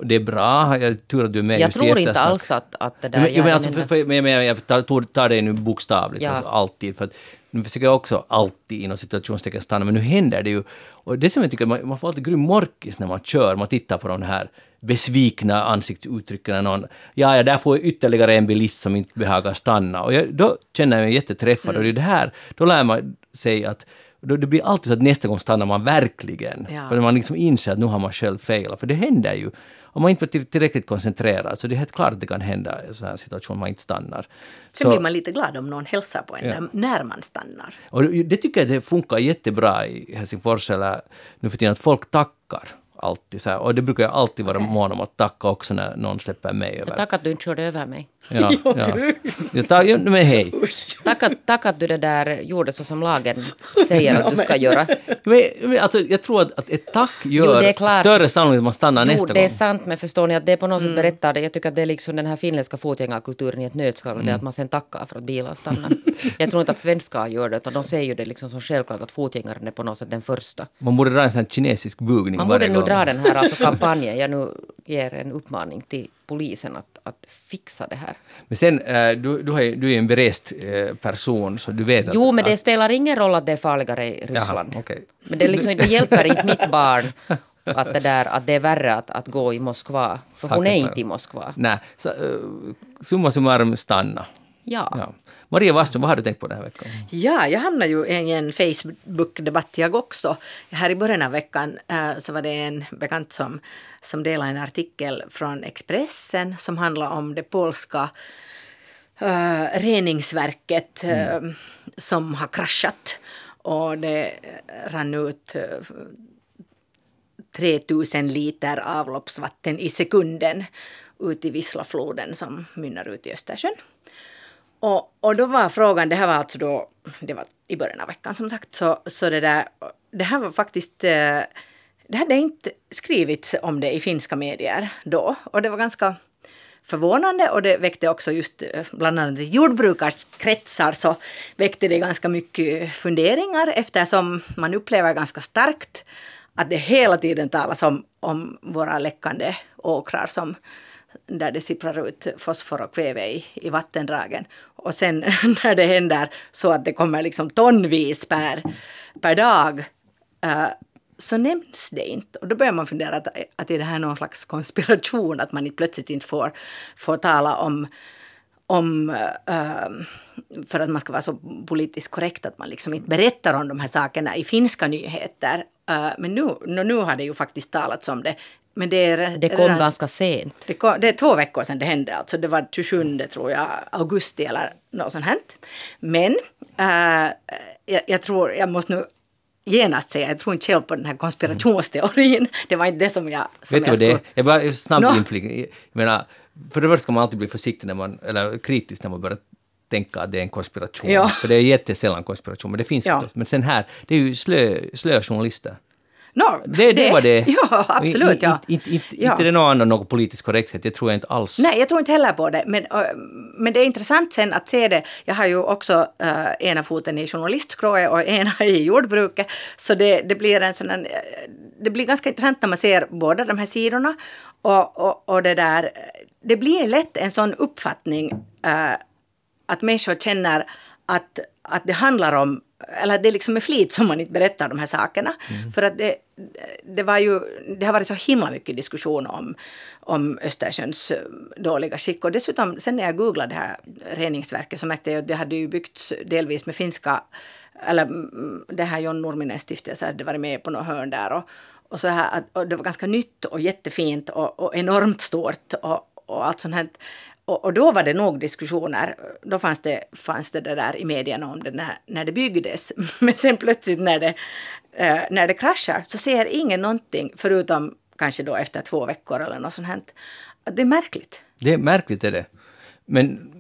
Det är bra, jag tur att du är med Jag tror inte alls att, att det där... Ja, jag jo, men alltså, för, för, men, jag tar, tar, tar det nu bokstavligt, Ja. alltså, alltid. För att, nu försöker jag också alltid inom situationstecken stanna, men nu händer det ju. Och det som jag tycker, man, man får alltid grym morkis när man kör, man tittar på de här besvikna ansiktsuttrycken när någon, ja, ja, där får jag ytterligare en bilist som inte behagar stanna. Och jag, då känner jag mig jätteträffad. Och det är det här, då lär man sig att då, det blir alltid så att nästa gång stannar man verkligen. Ja. För man liksom inser att nu har man själv failat. För det händer ju. Om man inte är till- tillräckligt koncentrerad, så det är helt klart att det kan hända i en sån här situation om man inte stannar. Sen Så- blir man lite glad om någon hälsar på en Ja. när, man stannar. och det det tycker jag det funkar jättebra i Helsingfors eller nu för tiden att folk tackar alltid. Så här. Och det brukar jag alltid vara mån om att tacka också när någon släpper mig över. Tack att du inte körde över mig. Ja, ja. Jag ja, men hej. Tack att, tack att du det där gjorde så som lagen säger att du ska göra. Men, men alltså, jag tror att, att ett tack Jo, gör det är klart. större sannolikhet att man stannar Jo, nästa det är gång. sant, men förstår ni att det är på något sätt berättar det. Jag tycker att det är liksom den här finländska fotgängarkulturen i ett nötskal. Det är att man sen tackar för att bilar stannar. jag tror inte att svenskar gör det, utan de säger ju det liksom som självklart att fotgängaren är på något sätt den första. Man borde dra en sån kinesisk bugning Man varje gång. Dra den här alltså kampanjen. Jag nu ger en uppmaning till polisen att, att fixa det här. Men sen, eh, du, du, ju, du är en berest eh, person, så du vet att... Jo, men det spelar ingen roll att det är farligare i Ryssland. Jaha, okej. Men det, är liksom, det hjälper inte mitt barn att det, där, att det är värre att, att gå i Moskva. För hon är inte i Moskva. Nej, så, uh, summa summarum stanna. Ja. Ja. Maria Wasström, vad har du tänkt på den här veckan? Ja, jag hamnade ju i en Facebook-debatt jag också. Här i början av veckan eh, så var det en bekant som, som delade en artikel från Expressen som handlar om det polska eh, reningsverket eh, som har kraschat. Och det rann ut eh, 3000 liter avloppsvatten i sekunden ut i Wislafloden som mynnar ut i Östersjön. Och, och då var frågan, det här var alltså då, det var i början av veckan som sagt, så, så det där, det här var faktiskt, eh, det hade inte skrivits om det i finska medier då. Och det var ganska förvånande och det väckte också just eh, bland annat i jordbrukarkretsar så väckte det ganska mycket funderingar eftersom man upplever ganska starkt att det hela tiden talas om, om våra läckande åkrar som där det sipprar ut fosfor och kväve i, i vattendragen. Och sen när det händer så att det kommer liksom tonvis per, per dag uh, så nämns det inte. Och då börjar man fundera att, att är det här någon slags konspiration, att man inte plötsligt inte får, får tala om om, uh, för att man ska vara så politiskt korrekt, att man liksom inte berättar om de här sakerna i finska nyheter. Uh, men nu, nu, nu har det ju faktiskt talats om det. Men det, är, Det kom redan- ganska sent. det, kom, det är två veckor sedan det hände, alltså det var 27 tror jag, augusti eller något sånt här. Men äh, jag, jag tror, jag måste nu genast säga, jag tror inte själv på den här konspirationsteorin. Det var inte det som jag... Som Vet du vad det är? skulle- Jag bara snabbt Nå. inflika. Jag menar, för det första ska man alltid bli försiktig när man, eller kritisk när man börjar tänka att det är en konspiration. Ja. För det är jättesällan konspiration, men det finns Ja. förstås. Men sen här, det är ju slö, slöa journalister. Nå, Det, det, var det. Ja, absolut. Ja. Inte, Ja. inte det någon annan någon politisk korrekthet, det tror jag inte alls. Nej, jag tror inte heller på det. Men, men det är intressant sen att se det. Jag har ju också äh, ena foten i journalistskrået och ena i jordbruket. Så det, det blir en sån Det blir ganska intressant när man ser båda de här sidorna. Och, och, och det där... Det blir lätt en sån uppfattning äh, att människor känner att, att det handlar om eller det är liksom med flit som man inte berättar de här sakerna. För att det, det, var ju, det har varit så himla mycket diskussion om, om Östersjöns eh, dåliga skick. Och dessutom, sen när jag googlade det här reningsverket så märkte jag att det hade ju byggts delvis med finska eller mm, det här John Nurminens stiftelse hade varit med på något hörn där. Och, och så här, och det var ganska nytt och jättefint och, och enormt stort och, och allt sånt här. Och, och, då var det nog diskussioner. Då fanns det, fanns det, det där i medierna om det när, när det byggdes. Men sen plötsligt när det, eh, när det kraschar så säger ingen någonting förutom kanske då efter två veckor eller något sånt här. Det är märkligt. Det är märkligt är det. Men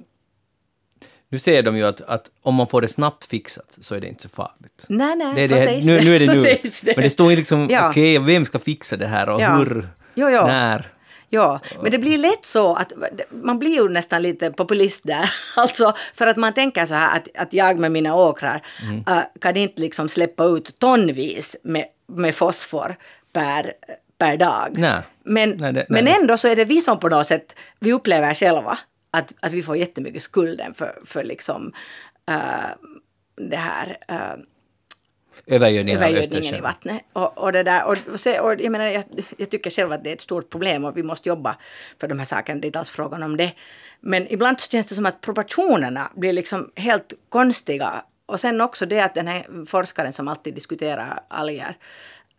nu säger de ju att, att om man får det snabbt fixat så är det inte så farligt. Nej, nej, det är så det, sägs nu, det. Nu är det så nu. det. Men det står ju liksom, Ja. okej, vem ska fixa det här och Ja. hur, Jo, jo. när? Ja, men det blir lätt så att man blir ju nästan lite populist där. Alltså för att man tänker så här att, att jag med mina åkrar Mm. äh, kan inte liksom släppa ut tonvis med, med fosfor per, per dag. Nej. Men, Nej, det- men nej. ändå så är det vi som på något sätt, vi upplever själva att, att vi får jättemycket skulden för, för liksom äh, det här äh, Övergödningen av övergödningen i vattnet. Och, och, det där, och, och, jag, menar, jag, jag tycker själv att det är ett stort problem och vi måste jobba för de här sakerna. Det är inte alls frågan om det. Men ibland så känns det som att proportionerna blir liksom helt konstiga. Och sen också det att den här forskaren som alltid diskuterar alger,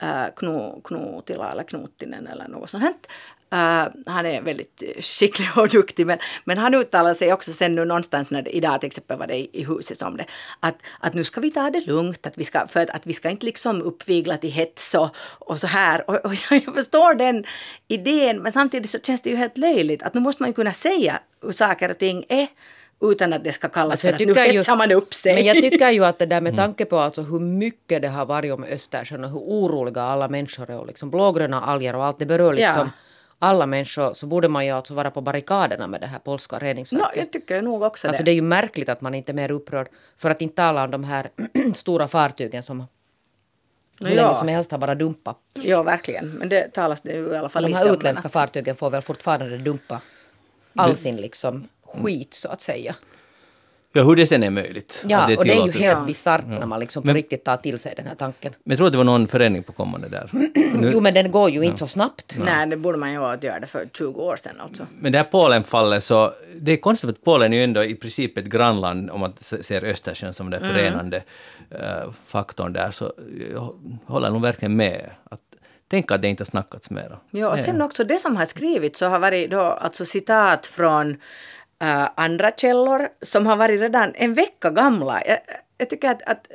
uh, Kno, Knutila eller Knutinen eller något sånt. Uh, han är väldigt skicklig och duktig men, men han uttalar sig också sen nu någonstans när det, idag till exempel var det i, i huset om det att, att nu ska vi ta det lugnt att vi ska, för att, att vi ska inte liksom uppvigla till hets och, och så här och, och jag, jag förstår den idén men samtidigt så känns det ju helt löjligt att nu måste man ju kunna säga hur saker och ting är utan att det ska kallas Alltså, för att nu hetsar man upp sig. Men jag tycker ju att det där med tanke på alltså hur mycket det har varit om Östersjön och hur oroliga alla människor är och liksom blågröna alger och allt det berör liksom Ja. Alla människor så borde man ju alltså vara på barrikaderna med det här polska no, reningsverket. jag tycker nog också Alltså det. det är ju märkligt att man inte är mer upprörd. För att inte tala om de här stora fartygen som hur länge som helst har bara dumpat. Ja, verkligen. Men det talas det ju i alla fall De här om, utländska att- fartygen får väl fortfarande dumpa all sin liksom skit så att säga. Ja, hur det sen är möjligt. Ja, att och det är ju helt bisarrt när man liksom på Men- riktigt tar till sig den här tanken. Men jag tror att det var någon förändring på kommande där. Nu, Jo men den går ju inte så snabbt. Nej, det borde man ju ha att göra det för 20 år sedan alltså. Men det här Polen-fallet så, det är konstigt att Polen är ju ändå i princip ett grannland om man se- ser Östersjön som den förenande eh, faktorn där, så jag håller nog verkligen med. Att, tänk att det inte har snackats mera. Ja, och Det- sen också det som har skrivits så har varit då alltså citat från eh, andra källor som har varit redan en vecka gamla. Jag, jag tycker att, att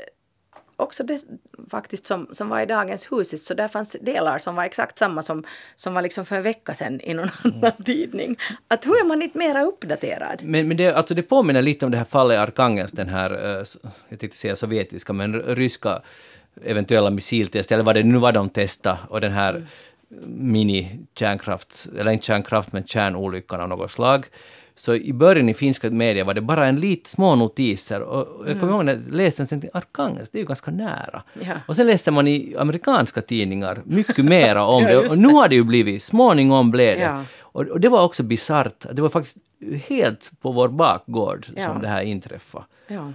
också det faktiskt som, som var i Dagens Husis, så där fanns delar som var exakt samma som, som var liksom för en vecka sedan i någon annan tidning. Att hur är man inte mera uppdaterad? Men, men det, alltså det påminner lite om det här fallet i Arkhangelsk, den här, s- jag tänkte säga sovjetiska, men ryska eventuella missiltest, eller vad det nu var de testade, och den här mini-kärnkraft, eller inte kärnkraft, men kärnolyckan av något slag. Så i början i finska media var det bara en lit små notiser. Och och jag kommer ihåg när jag läste den sen det är ju ganska nära. Ja. Och sen läste man i amerikanska tidningar mycket mera om Ja, det. Och nu har det ju blivit, småningom blev det. Ja. Och, och det var också bisarrt. Det var faktiskt helt på vår bakgård som det här inträffade. Ja.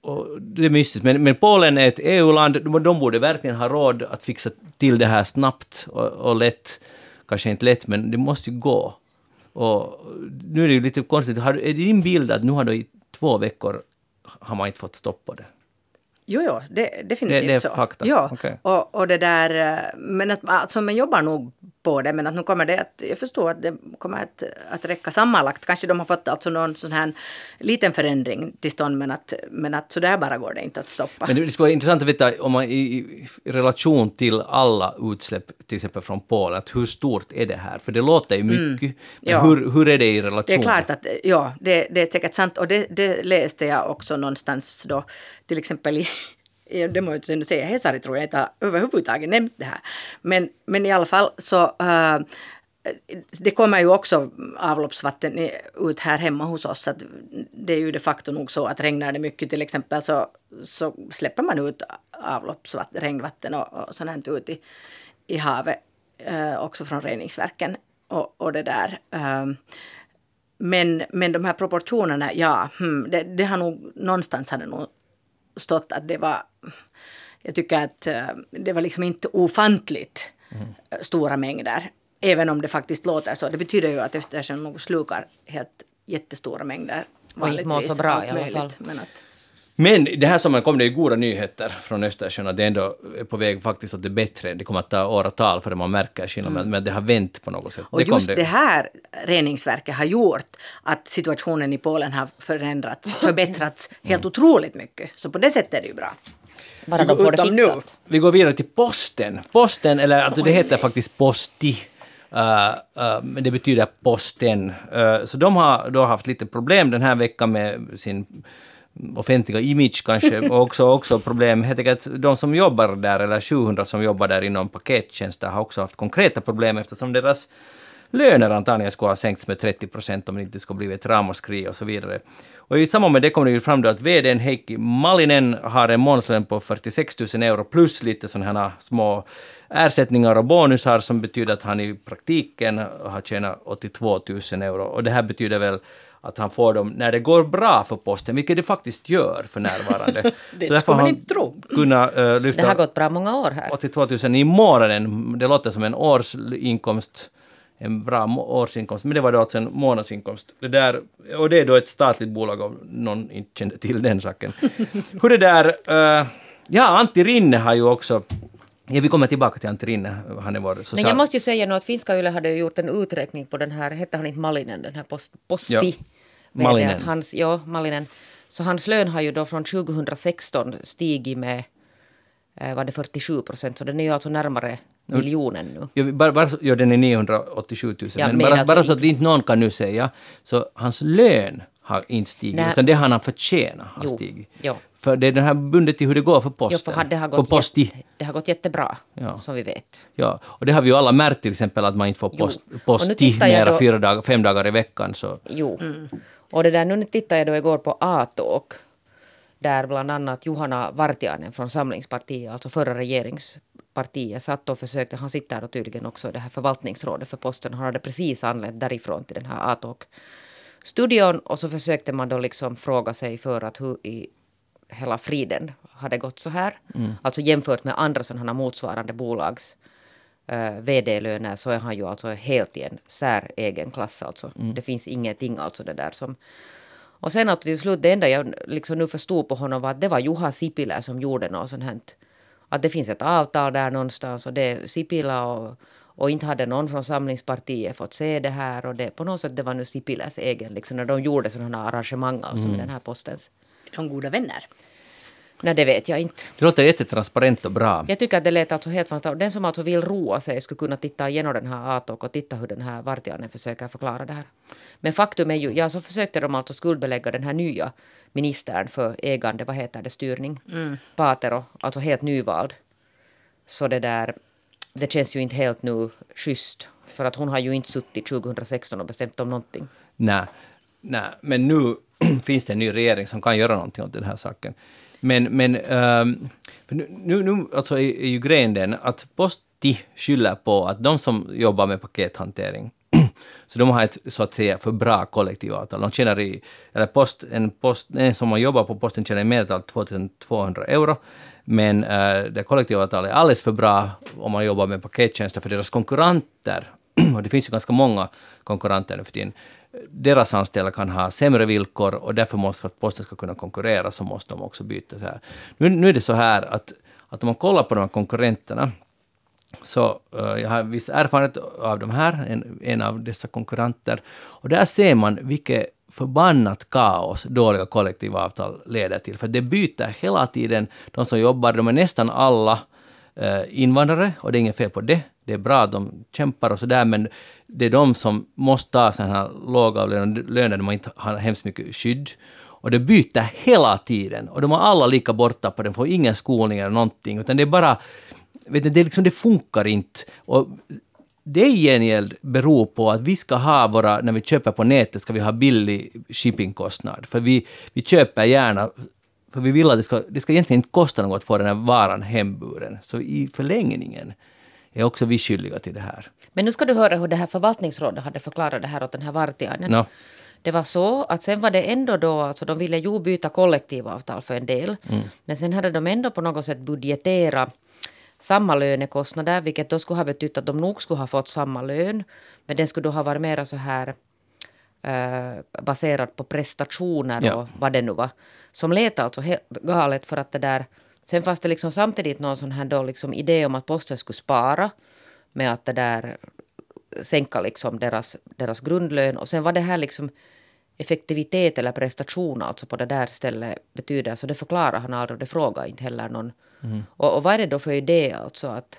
Och det är mystiskt. Men, men Polen är ett EU-land. De, de borde verkligen ha råd att fixa till det här snabbt och, och lätt. Kanske inte lätt, men det måste ju gå. Och nu är det ju lite konstigt. Har, är det din bild att nu har då i två veckor har man inte fått stoppa det? Jo, jo, det, definitivt Det- det är så. fakta. Ja, Okej. och, och det där, eh, men att alltså, man jobbar nog på det, men att nu kommer det att, jag förstår att det kommer att, att räcka sammanlagt. Kanske de har fått alltså någon sån här liten förändring till stånd, men att, men att så där bara går det inte att stoppa. Men det skulle vara intressant att veta om man i, i relation till alla utsläpp, till exempel från Polen, att hur stort är det här? För det låter ju mycket. Men Ja. hur, hur är det i relation? Det är klart att, ja, det, det är säkert sant. Och det, det läste jag också någonstans då, till exempel i- det må jag inte säga, Hesari tror jag inte har överhuvudtaget nämnt det här. Men, men i alla fall så, äh, det kommer ju också avloppsvatten ut här hemma hos oss. Så att det är ju de facto nog så att regnar det mycket till exempel så, så släpper man ut avloppsvatten, regnvatten och, och sånt ut i, i havet. äh, också från reningsverken. Och, och det där. ähm, men, men de här proportionerna, ja, hmm, det, det har nog någonstans hade nog stått att det var, jag tycker att eh, det var liksom inte ofantligt eh, stora mängder. Även om det faktiskt låter så. Det betyder ju att Östersjön nog slukar helt jättestora mängder. Och inte mår så vanligtvis, bra allt i alla möjligt. fall. Men att, Men det här sommaren kom det ju goda nyheter från Östersjön att det ändå är på väg faktiskt åt det bättre. Det kommer att ta åratal för man märker skillnad, men, men det har vänt på något sätt. Och det just det här reningsverket har gjort att situationen i Polen har förändrats, förbättrats helt otroligt mycket. Så på det sättet är det ju bra. Bara de får det Utom nu. fixat. Vi går vidare till posten. Posten, eller alltså det heter faktiskt Posti. Uh, uh, men det betyder posten. Uh, så de har då haft lite problem den här veckan med sin offentliga image kanske, och också, också problem. Tänker att de som jobbar där, eller 700 som jobbar där inom pakettjänster, har också haft konkreta problem eftersom deras löner antagligen skulle ha sänkts med 30 procent om det inte skulle blivit ett ramaskri och så vidare. Och i samband med det kom det ju fram då att VDn Heikki Malinen har en månadslön på 46 000 euro plus lite sådana här små ersättningar och bonusar som betyder att han i praktiken har tjänat 82 000 euro. Och det här betyder väl att han får dem när det går bra för posten, vilket det faktiskt gör för närvarande. Det Så skulle man inte tro. Kunnat, uh, Det lyfta har gått bra många år här. 82 000 i månaden. Det låter som en årsinkomst, en bra årsinkomst, men det var då alltså en månadsinkomst. Det där, och det är då ett statligt bolag om någon inte kände till den saken. Hur det där... eh, ja, Antti Rinne har ju också... Ja, vi kommer tillbaka till Antti Rinne. Han är vår social... Men jag måste ju säga nu att finska Yle hade ju gjort en uträkning på den här, hette han inte Malinen, den här post, Posti? Ja. Malinen. Att hans, ja, Malinen. Så hans lön har ju då från 2016 stigit med, eh, var det 47 procent, så den är ju alltså närmare miljonen nu. Ja, vi- bara, bara, ja, den är 987 000. Ja, men bara, bara så att inte- någon kan nu säga, så hans lön har inte stigit, Nej. utan det han har förtjänat har Jo, stigit. jo. För det är den här bundet till hur det går för Jo, posten. för det har gått, posti. jätte, det har gått jättebra, Ja. som vi vet. Ja, och det har vi ju alla märkt till exempel att man inte får Jo. post, posti jag mera då- fyra dagar, fem dagar i veckan. Så. Jo. Och det där, nu tittade jag då igår på A-talk, där bland annat Juhana Vartiainen från Samlingspartiet, alltså förra regeringspartiet, satt och försökte, han sitter då tydligen också i det här förvaltningsrådet för posten, han hade precis anlänt därifrån till den här A-talk-studion och så försökte man då liksom fråga sig för att hur i hela friden hade gått så här. Alltså jämfört med andra sådana motsvarande bolags uh, vd-löner så är han ju alltså helt i en säregen klass. Alltså. Det finns ingenting alltså det där som... Och sen att till slut det enda jag liksom nu förstod på honom var att det var Juha Sipilä som gjorde något sånt här. Att det finns ett avtal där någonstans och det är Sipilä och, och inte hade någon från Samlingspartiet fått se det här och det på något sätt det var nu Sipiläs egen liksom när de gjorde sådana arrangemang alltså med den här postens. De goda vänner? Nej det vet jag inte. Det låter jättetransparent och bra. Jag tycker att det lät alltså helt fantastiskt. Den som alltså vill roa sig skulle kunna titta igenom den här Atok och titta hur den här Vartiainen försöker förklara det här. Men faktum är ju, ja så försökte de alltså skuldbelägga den här nya ministern för ägande, vad heter det, styrning, Patero, alltså helt nyvald. Så det där, det känns ju inte helt nu schysst. För att hon har ju inte suttit 2016 och bestämt om någonting. Nej, nej, men nu finns det en ny regering som kan göra någonting åt den här saken. Men, men um, nu, nu, alltså är, är ju grejen den att Posti skyller på att de som jobbar med pakethantering så de har ett så att säga för bra kollektivavtal. De tjänar i, eller post, en, post, en som man jobbar på posten tjänar i medeltal 2200 euro, men äh, det kollektivavtalet är alldeles för bra om man jobbar med pakettjänster för deras konkurrenter, och det finns ju ganska många konkurrenter nu för tiden, deras anställda kan ha sämre villkor och därför måste, för att posten ska kunna konkurrera, så måste de också byta. Så här. Nu, nu är det så här att, att om man kollar på de här konkurrenterna, så uh, jag har viss erfarenhet av de här, en, en av dessa konkurrenter. Och där ser man vilket förbannat kaos dåliga kollektivavtal leder till. För det byter hela tiden. De som jobbar, de är nästan alla Eh, invandrare och det är inget fel på det. Det är bra att de kämpar och sådär men det är de som måste ta sådana här lågavlönade löner där man inte har hemskt mycket skydd. Och det byter hela tiden. Och de är alla lika borta på de får ingen skolning eller någonting utan det är bara vet ni, det, är liksom, det funkar inte. Och det i gengäld beror på att vi ska ha våra, när vi köper på nätet, ska vi ha billig shippingkostnad. För vi, vi köper gärna, för vi vill att det ska, det ska egentligen inte kosta något att få den här varan hemburen. Så i förlängningen är också vi skyldiga till det här. Men nu ska du höra hur det här förvaltningsrådet hade förklarat det här åt den här Vartiainen. Nå. Det var så att sen var det ändå då, alltså de ville ju byta kollektivavtal för en del. Men sen hade de ändå på något sätt budgetera samma lönekostnader, vilket då skulle ha betytt att de nog skulle ha fått samma lön. Men den skulle då ha varit mera så här eh, baserad på prestationer Ja. och vad det nu var. Som lät alltså helt galet för att det där... Sen fanns det liksom samtidigt någon sån här då liksom idé om att posten skulle spara med att det där sänka liksom deras, deras grundlön. Och sen var det här liksom effektivitet eller prestation alltså på det där stället betyder. Så det förklarar han aldrig och det frågar inte heller någon. Och, och vad är det då för idé alltså att,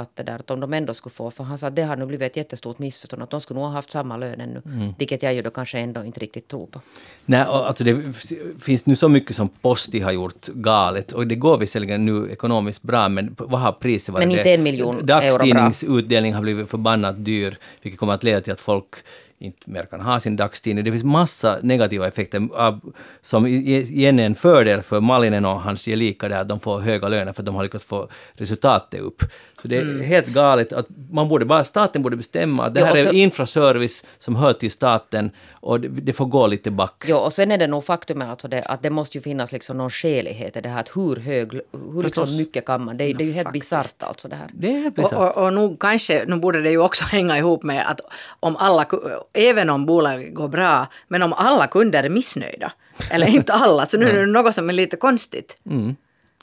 att det där att om de ändå skulle få, för han sa att det har nu blivit ett jättestort missförstånd att de skulle nog ha haft samma lön ännu. Vilket jag ju då kanske ändå inte riktigt tror på. Nej, alltså det finns nu så mycket som Posti har gjort galet och det går visserligen nu ekonomiskt bra men vad har priset varit? Men inte en miljon euro Dagstidningsutdelning har blivit förbannat dyr vilket kommer att leda till att folk inte mer kan ha sin dagstidning. Det finns massa negativa effekter av, som i- igen är en fördel för Malinen och hans gelika där att de får höga löner för att de har lyckats få resultatet upp. Så det är Mm. helt galet att man borde bara, staten borde bestämma att det här är så- infraservice som hör till staten och det, det får gå lite back. Jo, och sen är det nog faktum alltså det, att det måste ju finnas liksom någon skälighet i det här. Att hur hög, hur liksom mycket kan man? Det, det är ju helt bisarrt alltså det här. Det är helt Och, bisarrt. och, och nog kanske, nu borde det ju också hänga ihop med att om alla, även om bolaget går bra, men om alla kunder är missnöjda, eller inte alla, så nu är det något som är lite konstigt.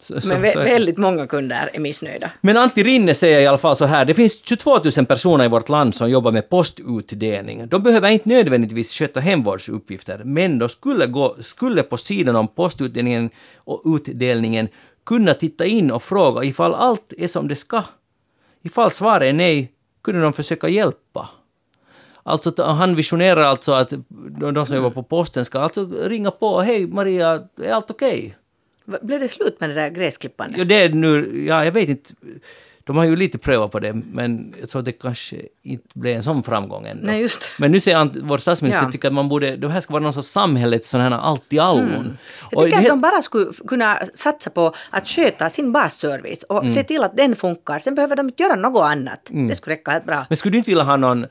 Så- så- Men vä- väldigt många kunder är missnöjda. Men Antti Rinne säger i alla fall så här, det finns 22 000 personer i vårt land som jobbar med postutdelning. De behöver inte nödvändigtvis sköta hemvårdsuppgifter, men de skulle, gå, skulle på sidan om postutdelningen och utdelningen kunna titta in och fråga ifall allt är som det ska. Ifall svaret är nej, kunde de försöka hjälpa. Alltså han visionerar alltså att de som jobbar på posten ska alltså ringa på, hej Maria, är allt okej? Va- Blev det slut med det där gräsklippandet? Ja, det är nu, ja, jag vet inte. De har ju lite prövat på det, men jag tror att det kanske inte blev en sån framgång ändå. Nej, just. Men nu säger vår statsminister Ja. tycker att man borde, det här ska vara någon sorts samhällets sån här allt i allon. Mm. Jag Och tycker det- att de bara skulle kunna satsa på att sköta sin basservice och Mm. se till att den funkar. Sen behöver de inte göra något annat. Mm. Det skulle räcka helt bra. Men skulle du inte vilja ha någon uh,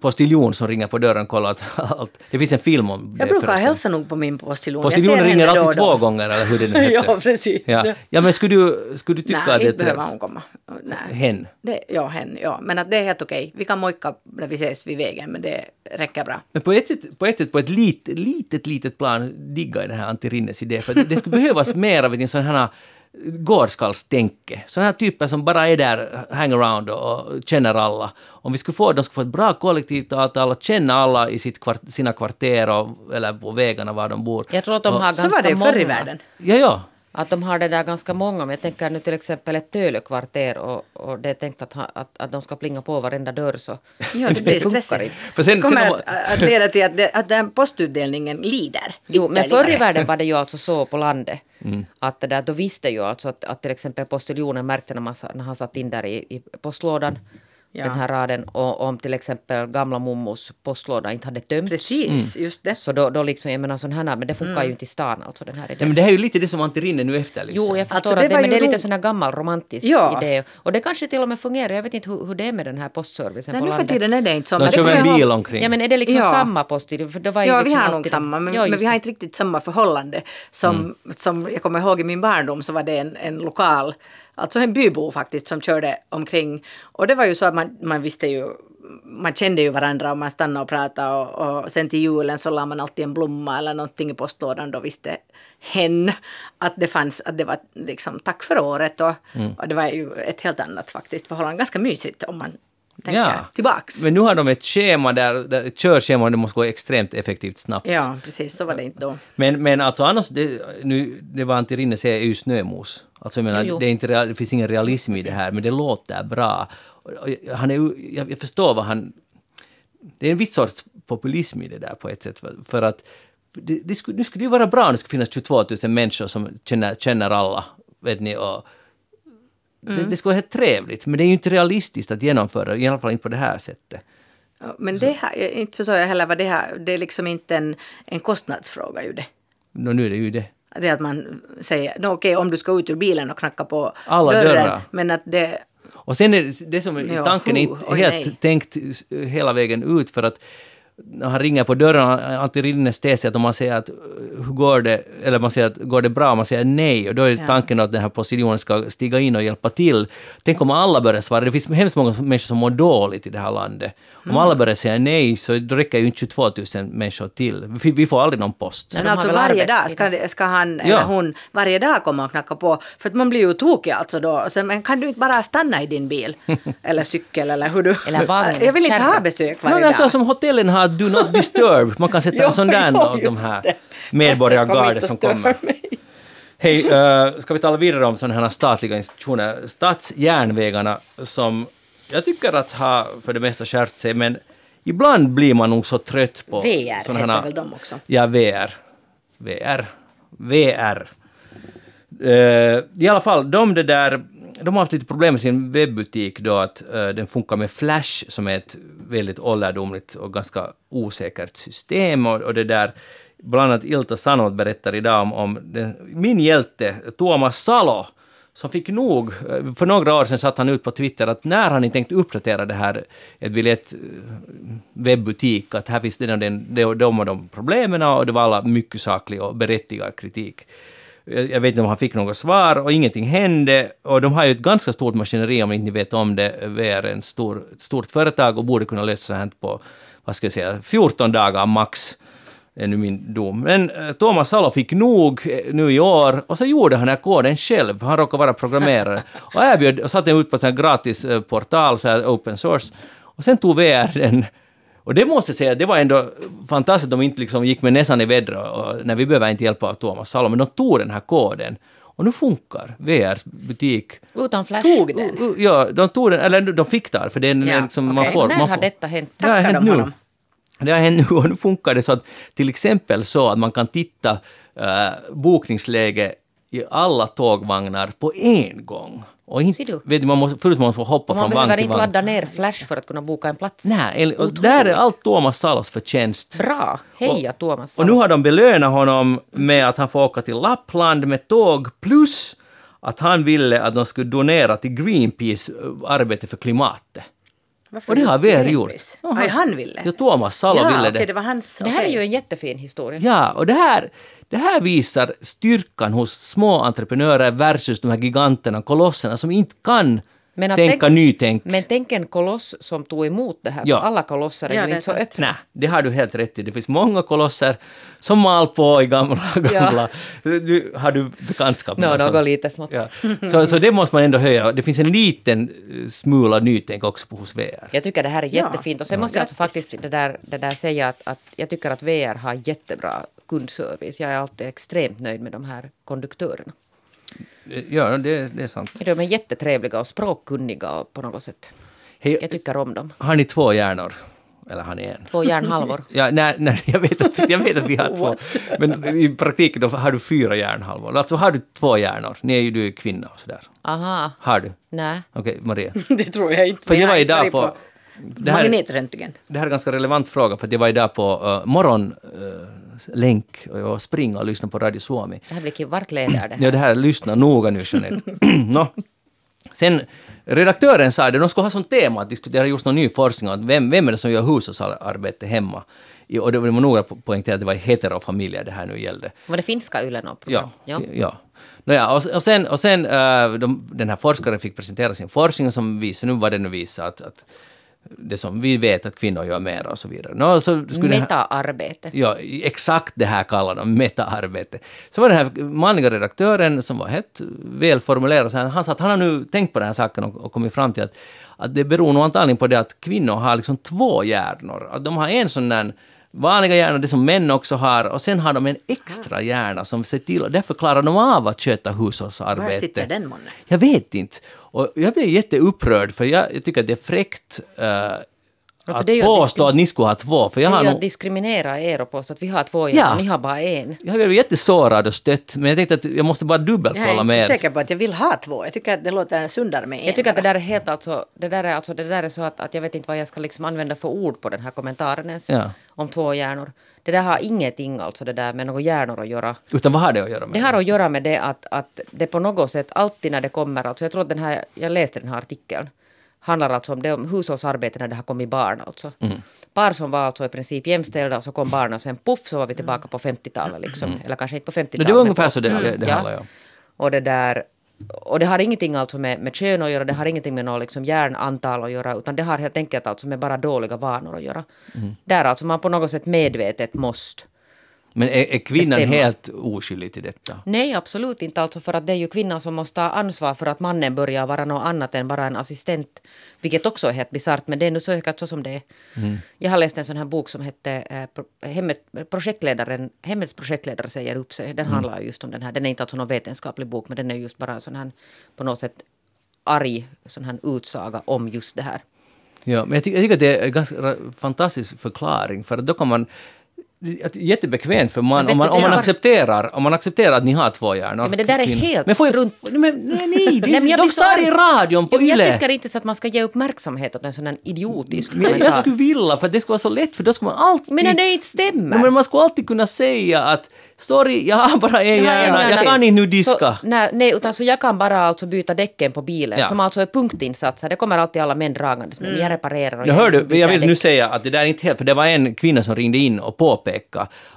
postiljon som ringer på dörren och kollar att allt... Det finns en film om det Jag brukar förresten. hälsa nog på min postiljon. Postiljonen ringer då alltid och då. två gånger, eller hur det nu heter. ja, precis. Ja. ja, men skulle du, skulle du tycka Nej, att det är inte behöver hon komma. Nej. Hen? Det, ja, hen, ja. Men att det är helt okej. Vi kan mojka när vi ses vid vägen, men det räcker bra. Men på ett sätt, på ett, sätt, på ett litet, litet, litet plan diggar jag den här Antti Rinnes idé. För det skulle behövas mer av en sån här gårdskallstänke. Sådana här typer som bara är där, hang around och och känner alla. Om vi skulle få, de skulle få ett bra kollektivavtal och känna alla i sitt kvart, sina kvarter och, eller på vägarna var de bor. Jag tror att de Och- har Så ganska var det förr i världen. Ja, ja. Att de har det där ganska många. Men jag tänker nu till exempel ett Tölökvarter och, och det är tänkt att, ha, att, att de ska plinga på varenda dörr så Ja, det blir stressigt. För sen- det kommer sen- att, att leda till att, det, att den postutdelningen lider. Jo, men förr i världen var det ju alltså så på landet. Mm. Att det där, då visste ju alltså att, att till exempel postiljonen märkte när, man, när han satt in där i, i postlådan Ja. den här raden och om till exempel gamla mummos postlåda inte hade tömts. Precis, just det. Så då, då liksom, jag menar sån här, men det funkar ju inte i stan alltså den här ja idén. men det här är ju lite det som Antti Rinne nu efterlyser. Jo, jag förstår Alltså, det att det, men det är lite sån här gammal romantisk Ja. idé. Och det kanske till och med fungerar. Jag vet inte hur, hur det är med den här postservicen Nej, på nu för landet. tiden är det inte så. De men det kör en bil omkring. Ja, men är det liksom Ja. samma postil? För det var ju Ja, vi liksom har nog alltid- samma, men, Ja, men vi har inte riktigt samma förhållande. Som, som jag kommer ihåg i min barndom så var det en, en lokal, alltså en bybo faktiskt, som körde omkring. Och det var ju så att man, man visste ju, man kände ju varandra och man stannade och pratade och, och sen till julen så la man alltid en blomma eller någonting i postlådan. Då visste hen att det fanns, att det var liksom tack för året och, Mm. och det var ju ett helt annat faktiskt förhållande. Ganska mysigt om man tänker Ja. tillbaks. Men nu har de ett schema där, där ett körschema och det måste gå extremt effektivt snabbt. Ja, precis, så var det inte då. Men, men alltså annars, det, nu, det var Antti Rinne säger är ju snömos. Alltså jag menar. Det, är inte, det finns ingen realism i det här, men det låter bra. Han är, jag, förstår vad han... Det är en viss sorts populism i det där på ett sätt. För, att det, det, skulle, det skulle ju vara bra om det skulle finnas 22 000 människor som känner, känner alla. Vet ni, och det, det skulle vara helt trevligt, men det är ju inte realistiskt att genomföra, i alla fall inte på det här sättet. Ja, Men det här, inte förstår jag heller vad det här, det är liksom inte en, en kostnadsfråga ju det. Nå, nu är det ju det. Det att man säger, no, okej om du ska ut ur bilen och knacka på Alla dörren, dörrar. men att det, Och sen är det, som Ja, tanken är inte helt nej. tänkt hela vägen ut för att när han ringer på dörren, har alltid rinestesiet och man säger att hur går det, eller man säger att går det bra, man säger nej och då är Ja. tanken att den här postiljonen ska stiga in och hjälpa till. Tänk om alla börjar svara, det finns hemskt många människor som mår dåligt i det här landet. Om Mm. alla börjar säga nej så då räcker ju inte 22 000 människor till. Vi, vi får aldrig någon post. Men alltså varje dag ska, ska han Ja. eller hon varje dag komma och knacka på. För att man blir ju tokig alltså då. Så, men kan du inte bara stanna i din bil? eller cykel eller hur du... Eller vagn, Jag vill inte ha besök No, varje alltså, dag. som hotellen har Do Not Disturb, man kan sätta en sån där jo, av de här det. medborgargardet som kommer. mig. Hej, uh, ska vi tala vidare om sådana här statliga institutioner? Stadsjärnvägarna som jag tycker att har för det mesta skärpt sig, men ibland blir man nog så trött på VR heter här- väl de också? Ja, VR. VR. VR. Eh, I alla fall, de, det där, de har haft lite problem med sin webbutik då att uh, den funkar med Flash som är ett väldigt ålderdomligt och ganska osäkert system och, och det där Bland annat Ilta Sanot berättar idag om, om den, min hjälte Tuomas Salo som fick nog. Eh, för några år sedan satt han ut på Twitter att när har ni tänkt uppdatera det här ett biljett webbutik, att här finns den den, de, de och de problemen och det var alla mycket saklig och berättigad kritik. Jag vet inte om han fick något svar och ingenting hände. Och de har ju ett ganska stort maskineri om ni vet om det. Vi är en stor, ett stort företag och borde kunna lösa så här på, vad ska jag säga, 14 dagar max är nu min dom. Men eh, Thomas Salo fick nog eh, nu i år och så gjorde han den här koden själv, för han råkar vara programmerare. Och erbjöd, och satte ut på en gratis eh, portal, så här open source. Och sen tog VR den och det måste jag säga, det var ändå fantastiskt att de inte liksom gick med näsan i vädret och när vi behöver inte hjälpa av Thomas Salo, men de tog den här koden. Och nu funkar VRs butik. Utan flash. Tog den? Uh, uh, Ja, de tog den, eller de fick där, för det är Ja, liksom, man okej. får... När man har får. detta hänt? Det har Tackar hänt de nu. honom? Det har hänt nu och nu funkar det så att till exempel så att man kan titta uh, bokningsläge i alla tågvagnar på en gång. Och inte, vet du, man måste, förut måste man hoppa Och man från vagn behöver till inte vagn. ladda ner flash för att kunna boka en plats. Nej, och Otroligt. där är allt Thomas Salos förtjänst. Bra! Heja Thomas Och nu har de belönat honom med att han får åka till Lappland med tåg plus att han ville att de skulle donera till Greenpeace eh, arbete för klimatet. Varför Och det har VR gjort. Aj, han ville? Ja, Thomas Salo ja, ville det. det var hans... Det här är ju en jättefin historia. Ja, och det här, det här visar styrkan hos små entreprenörer versus de här giganterna, kolosserna som inte kan men att tänka tänk- nytänk. Men tänk en koloss som tog emot det här. Ja. För alla kolosser är Ja, ju inte så öppna. Nej, det har du helt rätt i. Det finns många kolosser som mal på i gamla, gamla... Du, har du bekantskap med sån? något lite smått. Ja. Så, så det måste man ändå höja. Det finns en liten eh, smula nytänk också på hos VR. Jag tycker det här är Ja. jättefint. Och sen måste jag alltså faktiskt det där, det där säga att, att jag tycker att VR har jättebra kundservice. Jag är alltid extremt nöjd med de här konduktörerna. Ja, det, det är sant. De är jättetrevliga och språkkunniga på något sätt. Hej, Jag tycker om dem. har ni två hjärnor? Eller har ni en? Två järnhalvor. Ja, nej, nej, jag, vet att, jag vet att vi har två. Men i praktiken då har du fyra hjärnhalvor. Alltså har du två hjärnor. Ni är ju du är kvinna och sådär. Aha. Har du? Nej. Okej, Maria. det tror jag inte. För jag var idag varit på... Det här, Magnetröntgen. det här är en ganska relevant fråga för jag var idag på uh, morgonlänk och jag var springa och lyssnade på Radio Suomi. Det här blir kul. Vart leder det här? Ja, det här, lyssna noga nu Jeanette. no. Sen, redaktören sa det, de skulle ha som tema att diskutera just någon ny forskning om vem, vem är det som gör hushållsarbete hemma. Och det var några po- poängterade att det var heterofamiljer det här nu gällde. Var det finska Yle Ja. ja. ja. Nåja, och, och sen, och sen äh, de, den här forskaren fick presentera sin forskning som visar nu vad det nu visar att, att det som vi vet att kvinnor gör mer och så vidare. Nå, så skulle den här- Meta-arbete. Ja, exakt det här kallar de metaarbete. Så var den här manliga redaktören som var helt välformulerad, så han, han sa att han har nu tänkt på den här saken och, och kommit fram till att, att det beror nog antagligen på det att kvinnor har liksom två hjärnor. Att de har en sån där vanliga hjärna, det som män också har, och sen har de en extra hjärna som ser till, och därför klarar de av att sköta hushållsarbete. Var sitter den månne? Jag vet inte. Och jag blev jätteupprörd, för jag, jag tycker att det är fräckt uh, Alltså, att är att påstå att ni skulle ha två, för jag Det har är ju nog... att diskriminera er och påstå att vi har två Ja. ni har bara en. Jag blev jättesårad och stött, men jag tänkte att jag måste bara Jag är dubbelkolla inte med er. säker på att jag vill ha två. Jag tycker att det låter sundare med en. Jag tycker att det där är helt alltså, det där är alltså, det där är så att, att jag vet inte vad jag ska liksom använda för ord på den här kommentaren ens. Ja. Om två hjärnor. Det där har ingenting alltså det där med några hjärnor att göra. Utan vad har det att göra med? Det har att göra med det att, att det på något sätt alltid när det kommer, alltså jag tror att den här, jag läste den här artikeln, handlar alltså om det om hushållsarbete när det har kommit barn. Alltså. Par som var alltså i princip jämställda och så kom barn och sen puff så var vi tillbaka på 50-talet. Liksom. Eller kanske inte på 50-talet. Det var ungefär på- så det, det, det ja. handlar om. Och det där och det har ingenting alltså med, med kön att göra, det har ingenting med något liksom hjärnantal att göra, utan det har helt enkelt alltså med bara dåliga vanor att göra. Där alltså man på något sätt medvetet måste Men är, är kvinnan Bestämma. helt oskyldig till detta? Nej, absolut inte. Alltså för att det är ju kvinnan som måste ta ansvar för att mannen börjar vara något annat än bara en assistent. Vilket också är helt bisarrt, men det är nu säkert så som det är. Jag har läst en sån här bok som hette eh, hemmet, projektledaren, Hemmets projektledare säger upp sig. Den handlar just om den här. Den är inte alltså någon vetenskaplig bok, men den är just bara en sån här på något sätt arg sån här utsaga om just det här. Ja, men jag tycker, jag tycker att det är en ganska fantastisk förklaring, för då kan man jättebekvämt för man, om man, om man, accepterar, om man accepterar att ni har två hjärnor. Ja, men det där är helt men får jag, strunt. Men, nej, nej, det, Nej, jag de sa det i radion på Ja, men jag YLE. tycker inte så att man ska ge uppmärksamhet åt en sån här idiotisk Men jag, jag skulle vilja, för det skulle vara så lätt, för då skulle man alltid... Men när det inte stämmer. Men man skulle alltid kunna säga att sorry, jag har bara en hjärna, ja, jag nej. kan inte nu diska. Så, nej, nej, utan så jag kan bara alltså byta däcken på bilen, Ja. som alltså är punktinsatser. Det kommer alltid alla män dragandes med. Jag reparerar och Jag jag hörde, jag vill däck. nu säga att det där är inte helt, för det var en kvinna som ringde in och påpekade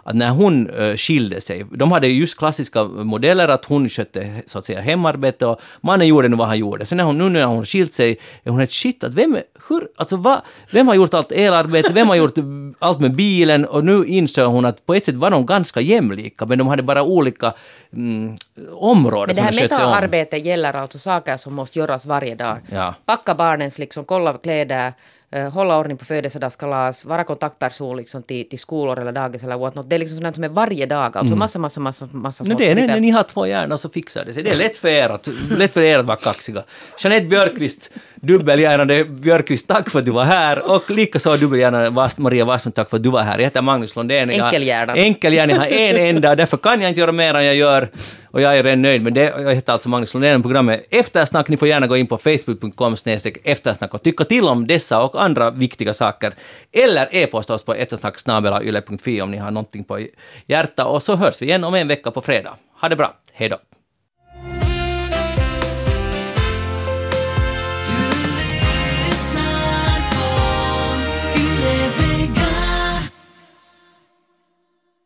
att när hon uh, skilde sig, de hade just klassiska modeller att hon skötte så att säga hemarbete och mannen gjorde nu vad han gjorde. Sen när hon, nu när hon skilt sig är hon helt shit, att vem, hur, alltså va, vem har gjort allt elarbete, vem har gjort allt med bilen och nu insåg hon att på ett sätt var de ganska jämlika men de hade bara olika mm, områden Men det här metaarbetet gäller alltså saker som måste göras varje dag. Ja. Packa barnens, liksom, kolla kläder, eh, hålla ordning på födelsedagskalas, vara kontaktperson liksom, till, till skolor eller dagis eller what not. Det är liksom sånt som är varje dag. Alltså massa, massa, massa, massa No, det är när, ni har två hjärnor så fixar det sig. Det är lätt för er att, lätt för er att vara kaxiga. Jeanette Björkqvist, dubbelhjärnade Björkqvist, tack för att du var här. Och likaså dubbelhjärnade Maria Wasson, tack för att du var här. Jag heter Magnus Lundén. Enkelhjärnan. Enkelhjärnan. Jag har en enda, därför kan jag inte göra mer än jag gör. Och jag är redan nöjd med det. Jag heter alltså Magnus Lundén. Programmet Eftersnack. Ni får gärna gå in på facebook.com snedstreck eftersnack och tycka till om dessa och andra viktiga saker. Eller e-posta oss på eftersnacksnabelayle.fi om ni har någonting på hjärta. Och så hörs vi igen om en vecka på fredag. Ha det bra. Hej då.